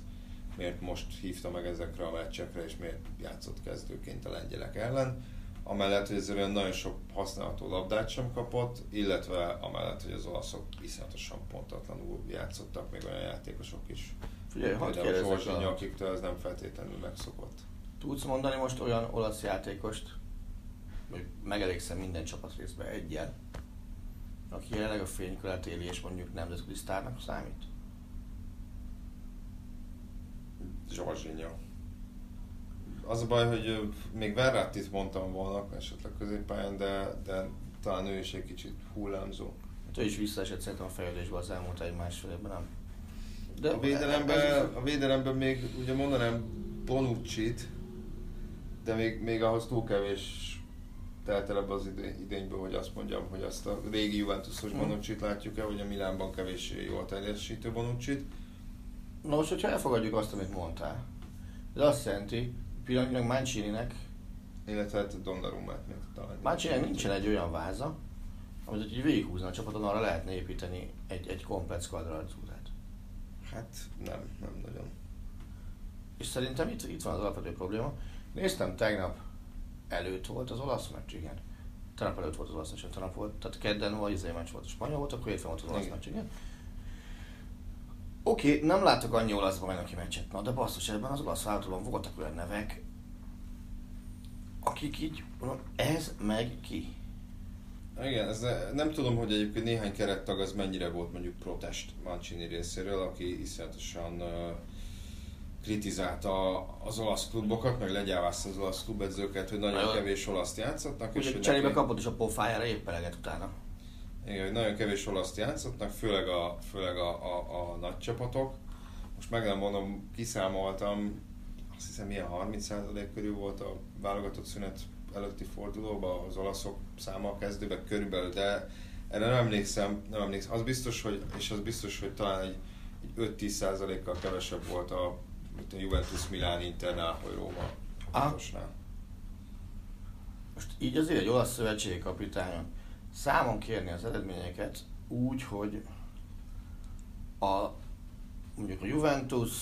miért most hívta meg ezekre a meccsekre, és miért játszott kezdőként a lengyelek ellen. Amellett, hogy olyan nagyon sok használható labdát sem kapott, illetve amellett, hogy az olaszok iszonyatosan pontatlanul játszottak, még olyan játékosok is. Figyelj, hadd kérdezzek a... akiktől ez nem feltétlenül megszokott. Tudsz mondani most olyan olasz játékost, hogy megelégszem minden csapatrészbe egyen, aki jelenleg a fénykörát éli és mondjuk nemzetközi sztárnak számít? Zsorzsinya. Az a baj, hogy még Verrattit mondtam volna esetleg középpályán, de, de talán ő is egy kicsit hullámzó. Hát ő is visszaesett szerintem a fejlődésbe az elmúlt egy-másfél évben, nem? De a védelemben, a védelemben még ugye mondanám Bonucci-t, de még, még ahhoz túl kevés telt el ebbe az idé- idényből, hogy azt mondjam, hogy azt a régi Juventusos Mm. Bonucci-t látjuk el, hogy a Milánban kevéssé jól teljesítő Bonucci-t. Na most, hogyha elfogadjuk azt, amit mondtál, ez azt jelenti, pillanatnyilag Mancini-nek, illetve hát Donnarumát még talán. Mancini-nek nincsen egy olyan váza, amit hogy végighúzna a csapaton, arra lehetne építeni egy, egy komplet kvadratúrát. Hát nem, nem nagyon. És szerintem itt, itt van az alapvető probléma. Néztem tegnap előtt volt az olasz meccs, igen. Tegnap előtt volt az olasz meccs, tegnap volt, tehát kedden vagy izé meccs volt a spanyol volt, akkor hétfőn volt az olasz Igen. meccs, igen. Oké, okay, nem látok annyi olasz bajnoki meccset, na de basszus, ebben az olasz váltóban voltak olyan nevek, akik így, mondom, ez meg ki? Igen, ez nem tudom, hogy egyébként néhány kerettag az mennyire volt mondjuk protest Mancini részéről, aki iszonyatosan uh, kritizálta az olasz klubokat, meg legyávázta az olasz klubedzőket, hogy Na nagyon jó. kevés olaszt játszottak. és hogy cserébe neki- kapott is a pofájára épp eleget utána. Igen, hogy nagyon kevés olaszt játszottak, főleg a, főleg a, a, a nagy csapatok. Most meg nem mondom, kiszámoltam, azt hiszem milyen 30% körül volt a válogatott szünet előtti fordulóban az olaszok száma a kezdőben körülbelül, de erre nem emlékszem, nem emlékszem. Az biztos, hogy, és az biztos, hogy talán egy, egy 5-10%-kal kevesebb volt a, a Juventus, Milán, Inter, Nápoly, Róma. Biztosnál. Most így azért egy olasz szövetségi kapitányon számon kérni az eredményeket úgy, hogy a mondjuk a Juventus,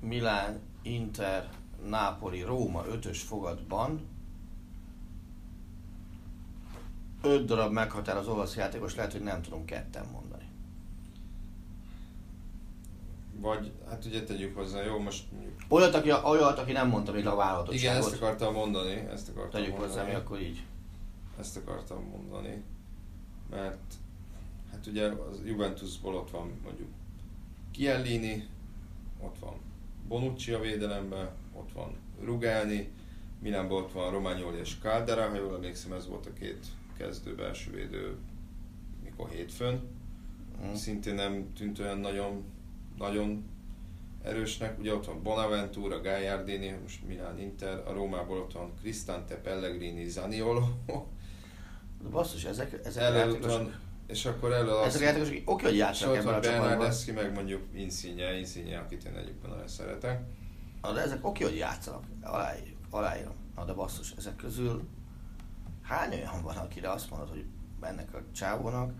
Milán, Inter, Napoli, Róma ötös fogadban öt darab meghatározó olasz játékos lehet, hogy nem tudom ketten mondani. Vagy, hát ugye tegyük hozzá, jó, most Olyat, aki, olyat, aki nem mondta még a igen, válogatottságot. ezt akartam mondani, ezt akartam Tegyük hozzá, mondani. mi akkor így. Ezt akartam mondani, mert hát ugye az Juventusból ott van mondjuk Chiellini, ott van Bonucci a védelemben, ott van Rugani, Milánból ott van Romagnoli és Caldera, ha jól emlékszem ez volt a két kezdő belső védő mikor hétfőn. Mm. Szintén nem tűnt olyan nagyon, nagyon erősnek. Ugye ott van Bonaventura, Gagliardini, most Milán Inter, a Rómából ott van Cristante, Pellegrini, Zaniolo, De basszus, ezek, ezek játékosok, van, és akkor elő ezek a játékosok oké, hogy játszanak ebben a csapatban. Bernardeschi, meg mondjuk Insigne, Insigne, akit én egyébként nagyon szeretek. De ezek oké, hogy játszanak, aláírjuk, aláírom. Na de basszus, ezek közül hány olyan van, akire azt mondod, hogy ennek a csávónak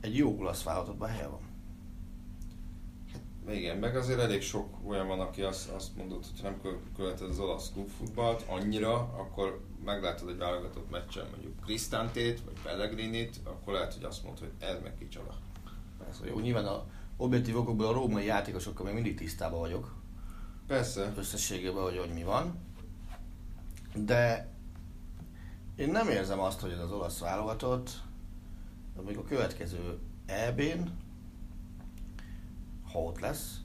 egy jó olasz válogatottban helye van? Igen, meg azért elég sok olyan van, aki azt, azt mondott, hogy nem kö- követed az olasz klubfutballt annyira, akkor meglátod egy válogatott meccsen mondjuk Cristantét, vagy Pellegrinit, akkor lehet, hogy azt mondod, hogy ez meg kicsoda. Persze, jó, nyilván a objektív okokból a római játékosokkal még mindig tisztában vagyok, Persze, összességében, hogy, hogy mi van. De én nem érzem azt, hogy ez az olasz válogatott, még a következő EB-n, ha ott lesz,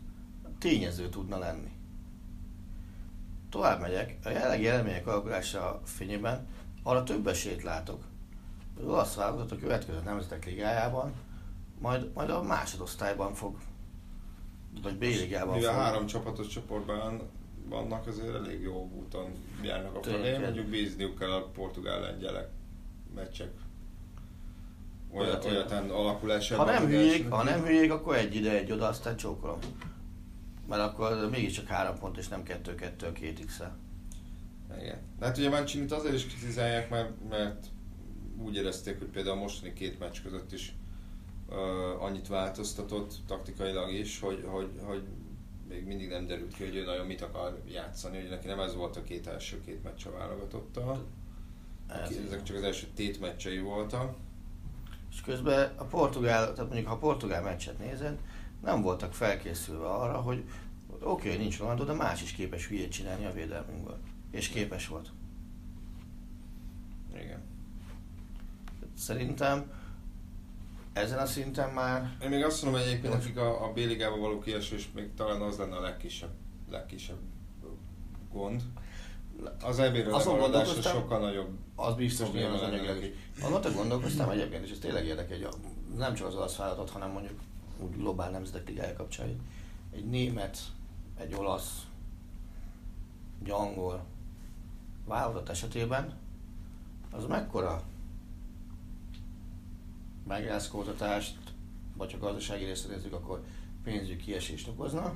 tényező tudna lenni. Tovább megyek, a jelenlegi eredmények alakulása fényében arra több esélyt látok, az olasz válogatott a következő nemzetek ligájában majd, majd a másodosztályban fog, vagy B-ligában mivel három csapatos csoportban vannak, azért elég jó úton járnak a felé. Mondjuk bízniuk kell a portugál lengyelek meccsek olyat, Olyat, olyatán alakulásában. Ha nem hülyék, ha nem hülyék, akkor egy ide, egy oda, aztán csókolom. Mert akkor mégiscsak három pont, és nem kettő-kettő a két x Igen. De hát ugye Mancini-t azért is kritizálják, mert, mert úgy érezték, hogy például a mostani két meccs között is annyit változtatott taktikailag is, hogy, hogy, hogy még mindig nem derült ki, hogy ő nagyon mit akar játszani, hogy neki nem ez volt a két első két meccs a válogatottal. Ezek csak az első tét meccsei voltak. És közben a portugál, tehát mondjuk ha a portugál meccset nézed, nem voltak felkészülve arra, hogy oké, okay, nincs Ronaldo, de más is képes hülyét csinálni a védelmünkből. És képes volt. Igen. Szerintem ezen a szinten már Én még azt mondom, hogy egyébként nekik a, a B-ligába való kiesés még talán az lenne a legkisebb, legkisebb gond. Az EB-ről Azon lemaradásra sokkal nagyobb az biztos, hogy az anyagilag is. Azon te gondolkoztam egyébként, és ez tényleg érdekel, hogy nem csak az olasz vállalatot, hanem mondjuk úgy globál nemzetek ligája kapcsán, hogy egy német, egy olasz, egy angol vállalat esetében az mekkora megrázkódtatást, vagy ha gazdasági részt nézzük, akkor pénzügyi kiesést okozna,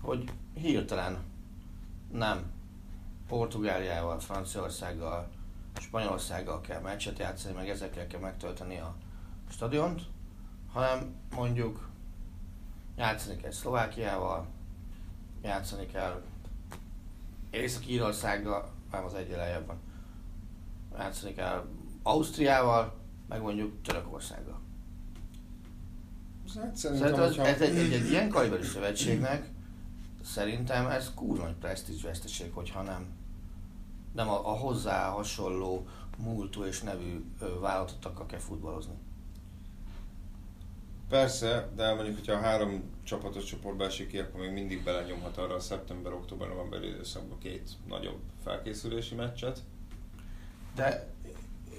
hogy hirtelen nem Portugáliával, Franciaországgal, Spanyolországgal kell meccset játszani, meg ezekkel kell megtölteni a stadiont, hanem mondjuk játszani kell Szlovákiával, játszani kell Észak-Írországgal, nem az egyel lejjebb van, játszani kell Ausztriával, meg mondjuk Törökországgal. Hát Szerintem szerintem, ez, hogyha... ez egy, egy, egy ilyen kaliberű szövetségnek szerintem ez kurva nagy presztízs veszteség, hogyha nem, nem a, a hozzá hasonló múltú és nevű ö, vállalatottakkal kell futballozni. Persze, de mondjuk, hogyha a három csapatos csoportba esik ki, akkor még mindig belenyomhat arra a szeptember, október, november időszakban két nagyobb felkészülési meccset. De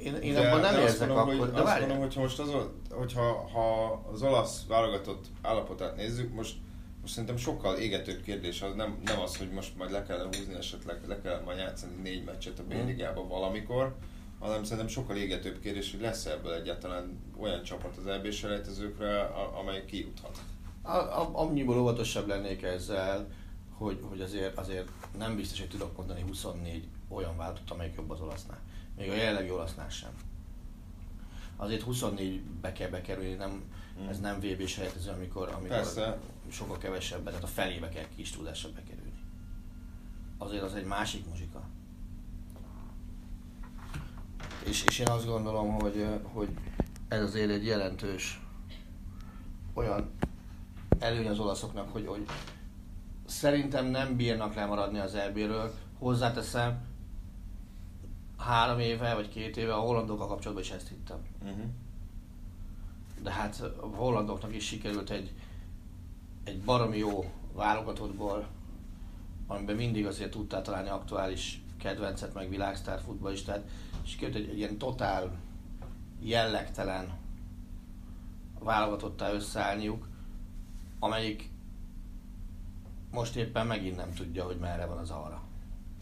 én, én abban nem de érzek mondom, akkor, hogy, de azt mondom, hogyha most az, hogyha ha az olasz válogatott állapotát nézzük, most, most szerintem sokkal égetőbb kérdés az nem, nem az, hogy most majd le kell húzni esetleg, le kell majd játszani négy meccset a b ligában valamikor, hanem szerintem sokkal égetőbb kérdés, hogy lesz ebből egyáltalán olyan csapat az EB selejtezőkre, amely kijuthat. A- a- Annyiból óvatosabb lennék ezzel, hogy, hogy azért, azért nem biztos, hogy tudok mondani 24 olyan váltott, amelyik jobb az olasznál. Még a jelenlegi olasznál sem. Azért 24-be kell bekerülni, nem, ez nem VB sejtező, amikor, amikor Persze. sokkal kevesebb, tehát a felébe kell kis tudással bekerülni. Azért az egy másik muzsika. És, és én azt gondolom, hogy, hogy ez azért egy jelentős olyan előny az olaszoknak, hogy, hogy szerintem nem bírnak lemaradni az EB-ről. Hozzáteszem, három éve vagy két éve a hollandokkal kapcsolatban is ezt hittem. Uh-huh. De hát a hollandoknak is sikerült egy, egy baromi jó válogatottból, amiben mindig azért tudtál találni aktuális kedvencet, meg világsztár futballistát, sikerült egy, egy ilyen totál jellegtelen válogatottá összeállniuk, amelyik most éppen megint nem tudja, hogy merre van az arra.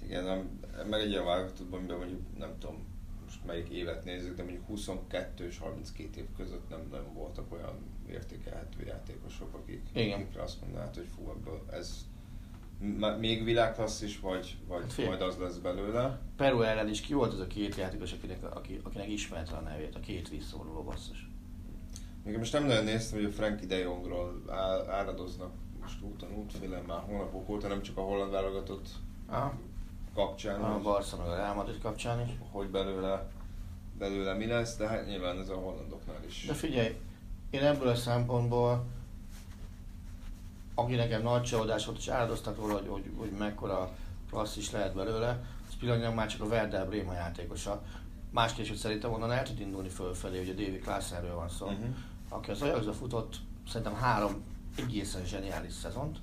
Igen, meg egy ilyen válogatottban, amiben mondjuk nem tudom, most melyik évet nézzük, de mondjuk 22 és 32 év között nem, nem voltak olyan értékelhető játékosok, akik, Igen. akikre azt mondanád, hogy fú, ebből ez még világklasszis, vagy, vagy Hát fél- majd az lesz belőle. Peru ellen is ki volt az a két játékos, akinek, aki, akinek ismerte a nevét, a két visszavonuló basszus. Még most nem nagyon néztem, hogy a Frankie de Jongról áradoznak most úton útfélen már hónapok óta, nem csak a holland válogatott Aha. Kapcsán, A hogy, Barca meg a Real Madrid kapcsán is. hogy belőle, belőle mi lesz, de hát nyilván ez a hollandoknál is. De figyelj, én ebből a szempontból, aki nekem nagy csalódás volt, és áldoztak róla, hogy, hogy, hogy mekkora klasszis lehet belőle, az pillanatnyilag már csak a Werder Bréma játékosa. Másképp, hogy szerintem onnan el tud indulni fölfelé, ugye David Klaasenről van szó, Mhm. aki az Ajaxba futott szerintem három egészen zseniális szezont,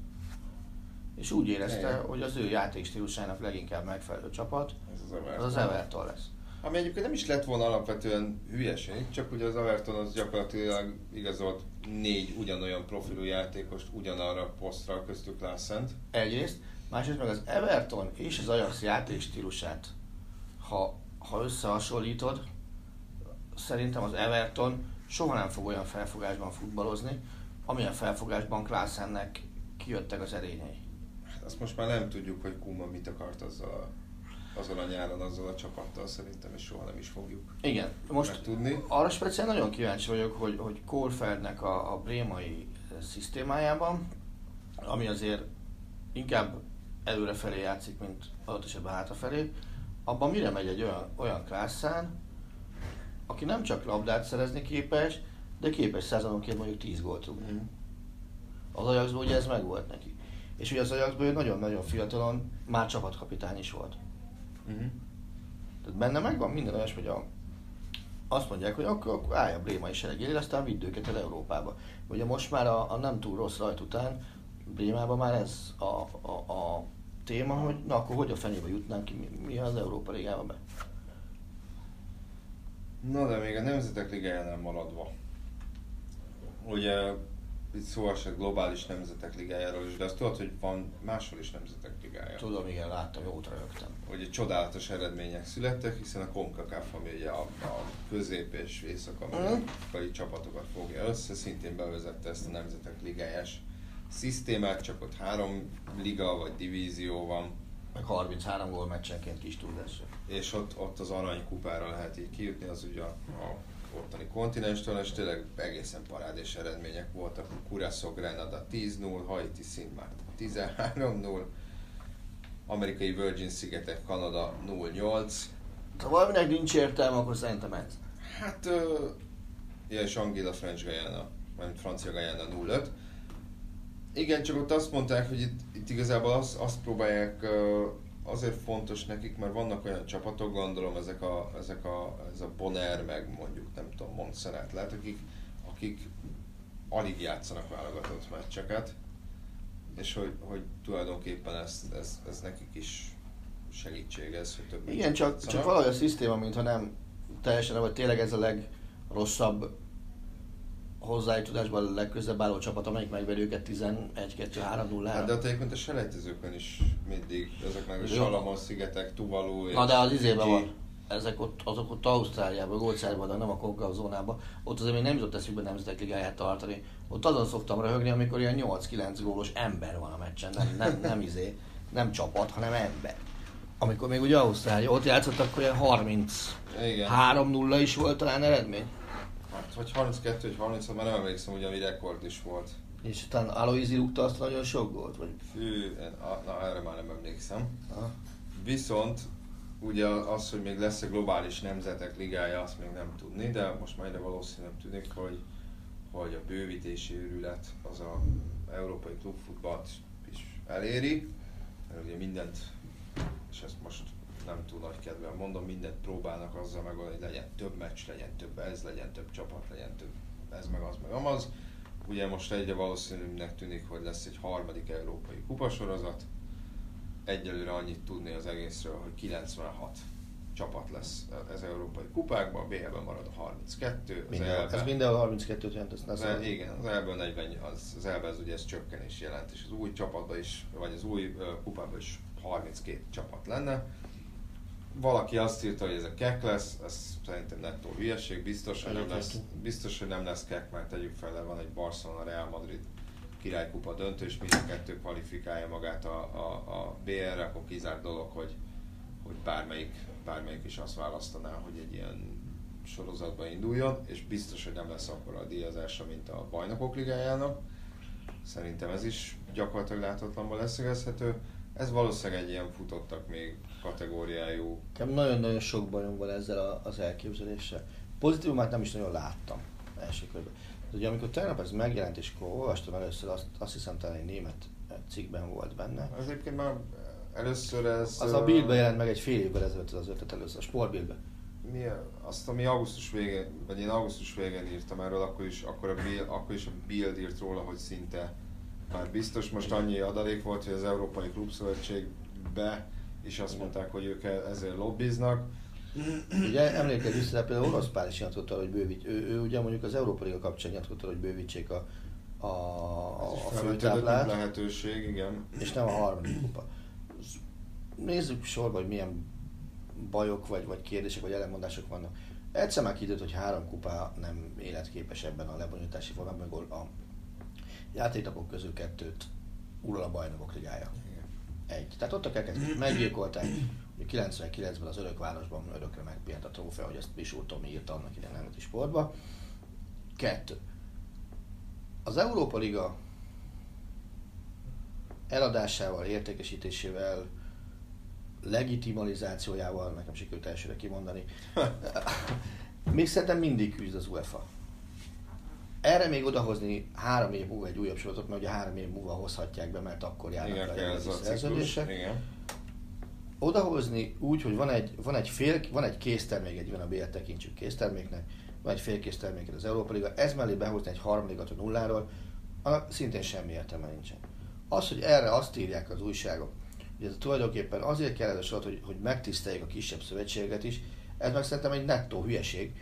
és úgy érezte, Igen. hogy az ő játékstílusának leginkább megfelelő csapat, Ez az Everton. az az Everton lesz. Ami egyébként nem is lett volna alapvetően hülyeség, csak ugye az Everton az gyakorlatilag igazolt négy ugyanolyan profilú játékost ugyanarra a posztra köztük Lászent. Egyrészt, másrészt meg az Everton és az Ajax játékstílusát, ha, ha összehasonlítod, szerintem az Everton soha nem fog olyan felfogásban futballozni, amilyen felfogásban Klaasennek kijöttek az erényei. Azt most már nem tudjuk, hogy Kuma mit akart azzal a, azon a nyáron, azzal a csapattal szerintem, és soha nem is fogjuk Igen, most megtudni. arra speciál nagyon kíváncsi vagyok, hogy, hogy Kohlfeldnek a, a brémai eh, szisztémájában, ami azért inkább előrefelé játszik, mint adott esetben hátrafelé, abban mire megy egy olyan, olyan Klászán, aki nem csak labdát szerezni képes, de képes szezononként mondjuk 10 gólt rúgni. Mhm. Az Ajaxban ugye ez meg volt neki. És ugye az Ajaxban ő nagyon-nagyon fiatalon már csapatkapitány is volt. Uh-huh. Tehát benne megvan minden olyas, hogy a, azt mondják, hogy akkor, akkor állj a Brémai seregére, aztán vidd őket el Európába. Ugye most már a, a nem túl rossz rajt után Brémában már ez a, a, a téma, hogy na akkor hogy a fenébe jutnánk ki, mi, mi az Európa Ligába be. Na de még a Nemzetek Ligájánál maradva. Ugye itt szó esett globális Nemzetek Ligájáról is, de azt tudod, hogy van máshol is Nemzetek Ligája. Tudom, igen, láttam, jót rögtem. Ugye csodálatos eredmények születtek, hiszen a CONCACAF, ami ugye a, a közép- és észak-amerikai csapatokat fogja össze, szintén bevezette ezt a Nemzetek Ligájás szisztémát, csak ott három liga vagy divízió van, Meg 33 gól meccsenként kis túlzásra. és ott, ott az aranykupára lehet így kijutni, az ugye a, a ottani kontinenstől, és tényleg egészen parádés eredmények voltak. Curaçao Grenada 10-0, Haiti Szint már 13-0, amerikai Virgin szigetek Kanada 0-8, Ha valaminek nincs értelme, akkor szerintem ez. Hát, ö, ilyen és Angela French Guyana, vagy francia Guyana 0 Igen, csak ott azt mondták, hogy itt, itt igazából azt, azt próbálják, ö, azért fontos nekik, mert vannak olyan csapatok, gondolom ezek a, ezek a, ez a Bonner, meg mondjuk nem tudom, Montserrat. Lehet, akik, akik alig játszanak válogatott meccseket, és hogy, hogy tulajdonképpen ez, ez, ez nekik is segítség ez, hogy több Igen, csak, csak valahogy a szisztéma, mintha nem teljesen, vagy tényleg ez a legrosszabb hozzájutásban a legközelebb álló csapat, amelyik megveri őket 11-2-3-0 Hát de ott egyébként a selejtezőkön is mindig, ezek meg a. Salamon szigetek, Tuvalu és Na de az izében van. Ezek ott, azok ott Ausztráliában, Gócárban, de nem a Concacaf zónában. Ott azért még nem jutott eszükbe nemzetek ligáját tartani. Ott azon szoktam röhögni, amikor ilyen 8-9 gólos ember van a meccsen. Nem, nem, nem izé, nem csapat, hanem ember. Amikor még ugye Ausztrália ott játszott, akkor ilyen 30 Igen. 3-0 is volt talán eredmény. Vagy 32 vagy 36, már nem emlékszem, ugye ami rekord is volt. És utána Aloizi rúgta azt nagyon sok gólt, vagy... Fű, a- na erre már nem emlékszem. Aha. Viszont ugye az, hogy még lesz egy globális nemzetek ligája, azt még nem tudni, de most már ide valószínűleg tűnik, hogy, hogy a bővítési őrület az a európai klubfutballt is eléri, mert ugye mindent, és ezt most nem túl nagy kedvel mondom, mindent próbálnak azzal megoldani, hogy legyen több meccs, legyen több ez, legyen több csapat, legyen több ez, meg az, meg amaz. Ugye most egyre valószínűnek tűnik, hogy lesz egy harmadik európai kupasorozat, egyelőre annyit tudni az egészről, hogy 96 csapat lesz az európai kupákban, a BL-ben marad a 32, az Minden, EL-ben, ez mindenhol 32-t jelent, ezt az, el, igen, az EL-ből 40, az, az EL-ben ez ugye ez csökkenés jelent, és az új csapatban is, vagy az új kupában is 32 csapat lenne. Valaki azt írta, hogy ez a kek lesz, ez szerintem nettó hülyeség, biztos, hogy nem lesz, biztos, hogy nem lesz kek, mert tegyük fel, van egy Barcelona Real Madrid királykupa döntő, és mind a kettő kvalifikálja magát a, a, a BR-re, akkor kizárt dolog, hogy, hogy bármelyik, bármelyik is azt választaná, hogy egy ilyen sorozatba induljon, és biztos, hogy nem lesz akkor a díjazása, mint a bajnokok ligájának. Szerintem ez is gyakorlatilag láthatatlanban leszögezhető. Ez valószínűleg egy ilyen futottak még kategóriájú. Nagyon-nagyon sok bajom van ezzel a, az elképzeléssel. Pozitívumát nem is nagyon láttam első körben. De ugye amikor tegnap ez megjelent, és akkor olvastam először, azt, azt hiszem talán egy német cikkben volt benne. Ez egyébként már először ez... Az a Billbe jelent meg egy fél évvel ezelőtt az ötlet először, a Sportbillbe. Mi, azt, ami augusztus végén, vagy én augusztus végén írtam erről, akkor is, akkor, a Bill, akkor is a Bild írt róla, hogy szinte már biztos. Most annyi adalék volt, hogy az Európai Klubszövetségbe is azt mondták, hogy ők e- ezért lobbiznak. Ugye emlékezz vissza, például Orosz Pál is nyilatkozott hogy bővít, ő, ő, ugye mondjuk az Európa Liga kapcsán nyilatkozott hogy bővítsék a, a, a, a főtáblát. lehetőség, igen. és nem a harmadik kupa. Nézzük sorba, hogy milyen bajok, vagy, vagy kérdések, vagy ellenmondások vannak. Egyszer már kiderült, hogy három kupa nem életképes ebben a lebonyolítási formában, ahol a játéknapok közül kettőt ural a bajnokok ligája. Egy. Tehát ott a keket meggyilkolták. Ugye 99-ben az Örökvárosban örökre megpihent a trófea, hogy ezt Pisúr Tomi írta annak idején nemzeti sportba. Kettő. Az Európa Liga eladásával, értékesítésével, legitimalizációjával, nekem sikerült elsőre kimondani, még szerintem mindig küzd az UEFA. Erre még odahozni három év múlva egy újabb sorozatot, mert ugye három év múlva hozhatják be, mert akkor járnak Igen, le ez a szerződések. Igen. Odahozni úgy, hogy van egy, van egy fél, van egy késztermék, egy van a BL tekintsük készterméknek, van egy félkész terméket az Európa Liga, ez mellé behozni egy harmadikat a nulláról, annak szintén semmi értelme nincsen. Az, hogy erre azt írják az újságok, hogy ez tulajdonképpen azért kell ez a sorot, hogy, hogy megtiszteljék a kisebb szövetséget is, ez meg szerintem egy nettó hülyeség,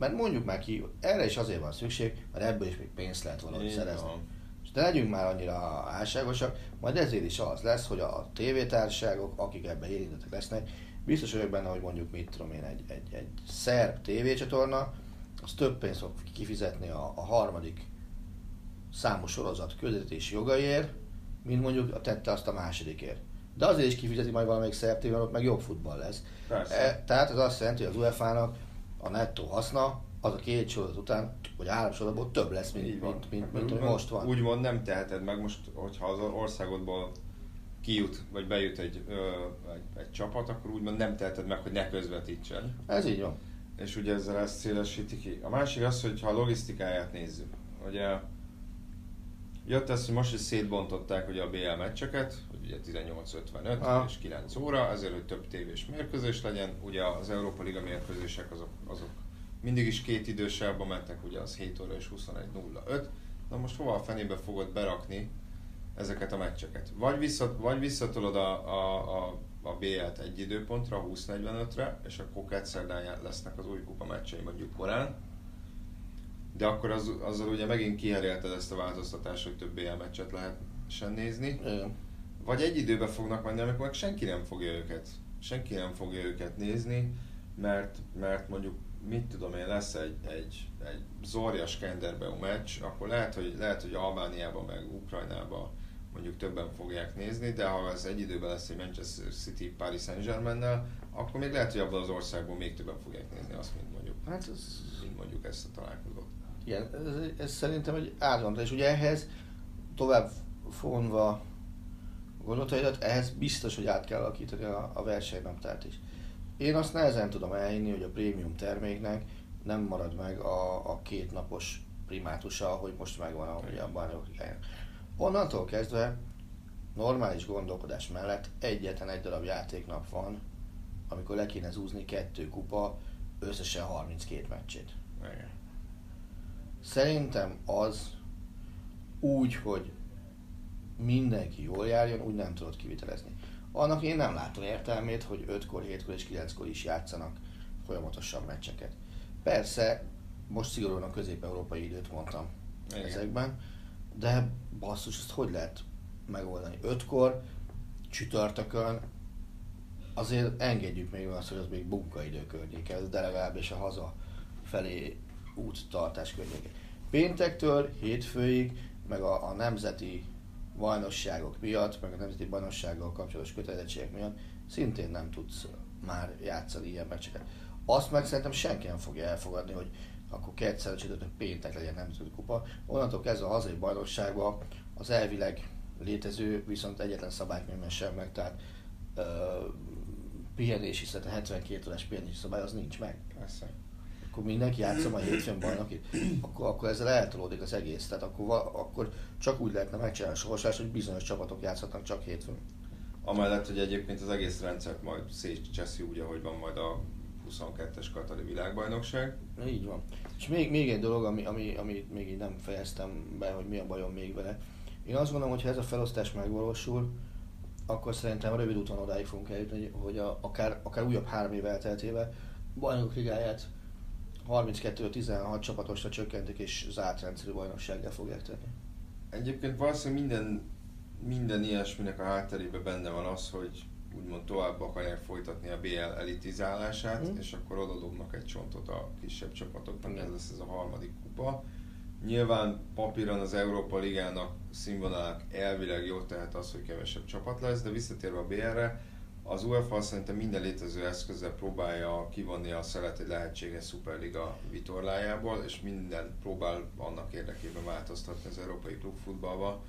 mert mondjuk már ki, erre is azért van szükség, mert ebből is még pénzt lehet valahogy Így szerezni. van. És de legyünk már annyira álságosak, majd ezért is az lesz, hogy a tévétársaságok, akik ebben érintettek lesznek, biztos vagyok benne, hogy mondjuk mit tudom én, egy, egy, egy szerb tévécsatorna, az több pénzt fog kifizetni a, a harmadik számú sorozat közvetítési jogaiért, mint mondjuk a tette azt a másodikért. De azért is kifizeti majd valamelyik szerb tévé, mert ott meg jobb futball lesz. Persze. E, tehát ez azt jelenti, hogy az UEFA-nak a nettó haszna az a két sorozat után, vagy három sorozatból több lesz, mint, Így van. mint, mint, mint, mint, hogy most van. Úgymond nem teheted meg most, hogyha az országodból kijut, vagy bejut egy, ö, egy, egy csapat, akkor úgymond nem teheted meg, hogy ne közvetítsed. Ez így van. És ugye ezzel ezt szélesíti ki. A másik az, hogy ha a logisztikáját nézzük. Ugye jött ez, hogy most is szétbontották ugye a BL meccseket, hogy ugye 18.55 Ah. és 9 óra, ezért, hogy több tévés mérkőzés legyen. Ugye az Európa Liga mérkőzések azok, azok mindig is két idősávban mentek, ugye az 7 óra és 21.05. Na most hova a fenébe fogod berakni ezeket a meccseket? Vagy, vissza, vagy visszatolod a, a, a, a BL-t egy időpontra, 20.45-re, és akkor kedszerdán lesznek az új kupa meccsei mondjuk korán, de akkor az, azzal ugye megint kiherélted ezt a változtatást, hogy több BL meccset lehessen nézni. Igen. Vagy egy időben fognak menni, amikor meg senki nem fogja őket, senki nem fogja őket nézni, mert, mert mondjuk mit tudom én, lesz egy, egy, egy Zorja Skenderbeu meccs, akkor lehet, hogy, lehet, hogy Albániában meg Ukrajnában mondjuk többen fogják nézni, de ha ez egy időben lesz egy Manchester City Paris Saint-Germain-nel, akkor még lehet, hogy abban az országból még többen fogják nézni azt, mint mondjuk, Hát ez, mint mondjuk ezt a találkozót. Igen, ez, ez szerintem egy állandó. És ugye ehhez tovább fonva gondolataidat, ehhez biztos, hogy át kell alakítani a, a versenynaptárt is. Én azt nehezen tudom elhinni, hogy a prémium terméknek nem marad meg a, a két napos primátusa, hogy most megvan a, ugye a ligáján. Onnantól kezdve normális gondolkodás mellett egyetlen egy darab játéknap van, amikor le kéne zúzni kettő kupa, összesen 32 meccsét. Igen. Szerintem az úgy, hogy mindenki jól járjon, úgy nem tudod kivitelezni. Annak én nem látom értelmét, hogy 5-kor, 7-kor és 9-kor is játszanak folyamatosan meccseket. Persze, most szigorúan a közép-európai időt mondtam Igen. ezekben, de basszus, ezt hogy lehet megoldani? 5-kor, csütörtökön, azért engedjük még azt, hogy az még munkaidő környéke, de legalábbis a haza felé úttartás környéke. Péntektől hétfőig, meg a, a nemzeti bajnokságok miatt, meg a nemzeti bajnoksággal kapcsolatos kötelezettségek miatt szintén nem tudsz már játszani ilyen meccseket. Azt meg szerintem senki nem fogja elfogadni, hogy akkor kétszer csütörtök péntek legyen nemzeti kupa. Onnantól kezdve a hazai bajnokságban az elvileg létező, viszont egyetlen szabálykönyvben sem meg, tehát ö, pihenési, a 72 órás pihenési szabály az nincs meg. Persze. Akkor mindenki játsza a hétfőn bajnokit, akkor, akkor ezzel eltolódik az egész. Tehát akkor, akkor csak úgy lehetne megcsinálni a sorsás, hogy bizonyos csapatok játszhatnak csak hétfőn. Amellett, hogy egyébként az egész rendszert majd szétcseszi úgy, ahogy van majd a 22-es Katari világbajnokság. Így van. És még, még egy dolog, ami, ami, ami még így nem fejeztem be, hogy mi a bajom még vele. Én azt gondolom, hogy ha ez a felosztás megvalósul, akkor szerintem rövid úton odáig fogunk eljutni, hogy a, akár, akár újabb három év elteltével bajnokok ligáját 32-16 csapatosra csökkentik és zárt rendszerű bajnoksággá fogják tenni. Egyébként valószínűleg minden, minden ilyesminek a hátterében benne van az, hogy úgymond tovább akarják folytatni a BL elitizálását, Mhm. és akkor oda dobnak egy csontot a kisebb csapatoknak, ez lesz ez a harmadik kupa. Nyilván papíron az Európa Ligának színvonalák elvileg jó, tehát az, hogy kevesebb csapat lesz, de visszatérve a BL-re, az UEFA szerintem minden létező eszközzel próbálja kivonni a szelet egy lehetséges szuperliga vitorlájából, és minden próbál annak érdekében változtatni az európai klubfutballba,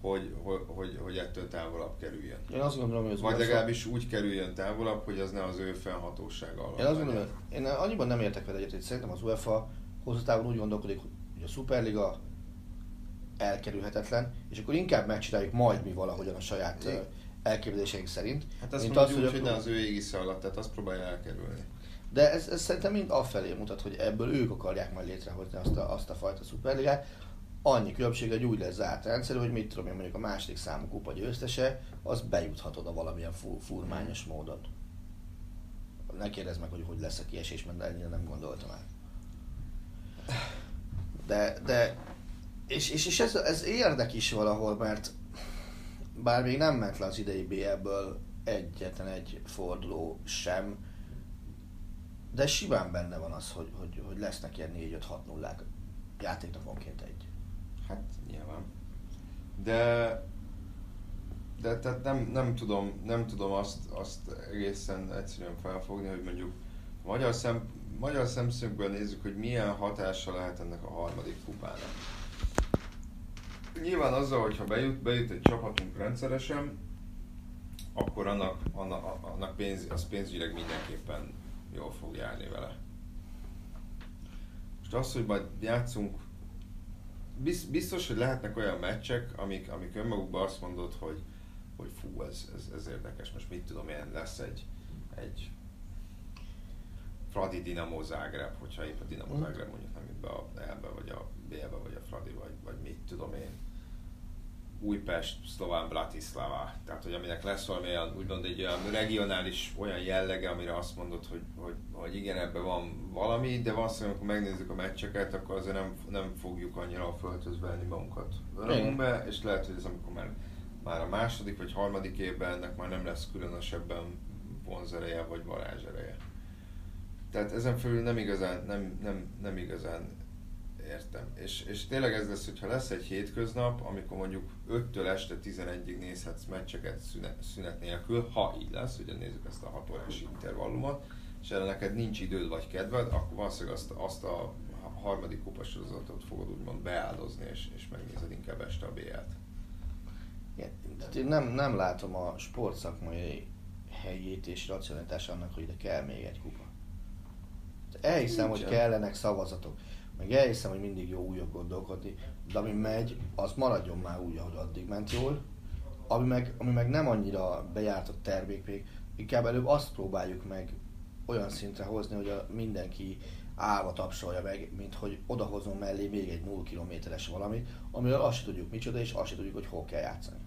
hogy, hogy, hogy, ettől távolabb kerüljön. Én azt gondolom, hogy az Vagy legalábbis úgy kerüljön távolabb, hogy az ne az ő fennhatósága alatt Én azt gondolom, én annyiban nem értek vele egyet, hogy szerintem az UEFA hosszú távon úgy gondolkodik, hogy a Superliga elkerülhetetlen, és akkor inkább megcsináljuk majd mi valahogyan a saját elképzeléseink szerint. Hát azt mint mondjuk, az, hogy a- ne az ő égisze alatt, tehát azt próbálja elkerülni. De ez, ez szerintem mind afelé mutat, hogy ebből ők akarják majd létrehozni azt a, azt a fajta szuperligát. Annyi különbség, hogy úgy lesz zárt rendszer, hogy mit tudom én, mondjuk a második számú kupa győztese, az bejuthat oda valamilyen fu- furmányos módon. Ne kérdezz meg, hogy hogy lesz a kiesés, mert ennyire nem gondoltam el. De, de és, és, és ez, ez érdek is valahol, mert bár még nem ment le az idei BL-ből egyetlen egy forduló sem, de simán benne van az, hogy, hogy, hogy lesznek ilyen 4-5-6 nullák játéknaponként egy. Hát nyilván. De de tehát nem, nem, tudom, nem tudom azt, azt egészen egyszerűen felfogni, hogy mondjuk magyar, szem, magyar szemszögből nézzük, hogy milyen hatása lehet ennek a harmadik kupának. Nyilván azzal, hogyha bejut, bejut egy csapatunk rendszeresen, akkor annak, annak, annak pénz, az pénzügyileg mindenképpen jól fog járni vele. Most az, hogy majd játszunk, biztos, hogy lehetnek olyan meccsek, amik, amik önmagukban azt mondod, hogy, hogy fú, ez, ez, ez érdekes, most mit tudom én, lesz egy, egy Fradi Dinamo Zágráb, hogyha épp a Dinamo. Zágráb mondjuk nem jut be a E-be, vagy a B-be, vagy a Fradi, vagy, vagy mit tudom én. Újpest, Szlován, Bratislava. Tehát, hogy aminek lesz valami olyan, úgymond egy olyan regionális olyan jellege, amire azt mondod, hogy, hogy, hogy igen, ebben van valami, de valószínűleg, amikor megnézzük a meccseket, akkor azért nem, nem fogjuk annyira a földhöz venni magunkat örömünkbe, és lehet, hogy ez amikor már, már a második vagy harmadik évben ennek már nem lesz különösebben vonzereje vagy varázsereje. Tehát ezen fölül nem igazán, nem, nem, nem igazán értem. És, és tényleg ez lesz, hogyha lesz egy hétköznap, amikor mondjuk 5-től este 11-ig nézhetsz meccseket szünet, szünet nélkül, ha így lesz, ugye nézzük ezt a 6 órás intervallumot, és erre neked nincs időd vagy kedved, akkor valószínűleg azt, azt a harmadik kupasorozatot fogod úgymond beáldozni, és, és megnézed inkább este a BL-t. Igen, nem, nem látom a sportszakmai helyét és racionalitás annak, hogy ide kell még egy kupa. Elhiszem, hogy kellenek szavazatok, meg elhiszem, hogy mindig jó újra gondolkodni, de ami megy, az maradjon már úgy, ahogy addig ment jól. Ami meg, ami meg nem annyira bejártott termék még, inkább előbb azt próbáljuk meg olyan szintre hozni, hogy a mindenki állva tapsolja meg, mint hogy odahozom mellé még egy 0 kilométeres valamit, amiről azt sem tudjuk micsoda, és azt sem tudjuk, hogy hol kell játszani.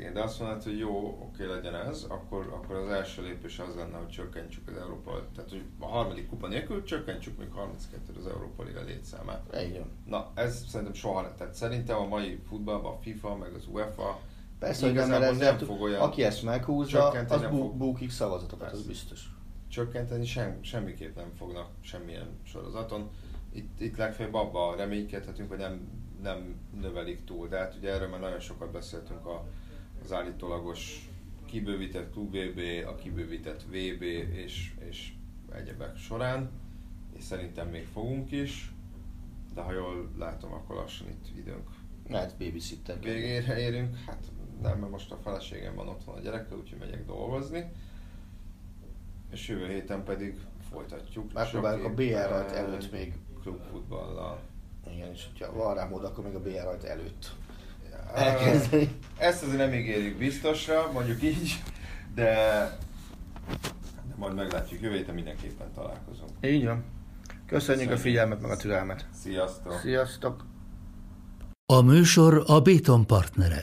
Igen, de azt mondod, hogy jó, oké legyen ez, akkor, akkor az első lépés az lenne, hogy csökkentsük az Európa, tehát hogy a harmadik kupa nélkül csökkentsük még 32 az Európa Liga létszámát. Igen. Na, ez szerintem soha nem. Tehát szerintem a mai futballban a FIFA, meg az UEFA Persze, hogy nem, nem, nem fog olyan aki ezt meghúzza, az bú, búkik szavazatokat, Persze. az biztos. Csökkenteni sem, semmiképp nem fognak semmilyen sorozaton. Itt, itt legfeljebb abban reménykedhetünk, hogy nem, nem növelik túl. De hát ugye erről már nagyon sokat beszéltünk a az állítólagos kibővített VB, a kibővített VB és, és egyebek során, és szerintem még fogunk is, de ha jól látom, akkor lassan itt időnk Hát babysitter. Végére érünk, hát nem, mert most a feleségem van otthon a gyerekkel, úgyhogy megyek dolgozni. És jövő héten pedig folytatjuk. Megpróbáljuk a BR előtt még klubfutballal. Igen, és ha van rá mód, akkor még a BR előtt elkezdeni. Ezt azért nem ígérjük biztosra, mondjuk így, de, de majd meglátjuk. Jövő héten mindenképpen találkozunk. Így van. Köszönjük Köszönjük. a figyelmet, meg a türelmet. Sziasztok! Sziasztok! A műsor a Béton partnere.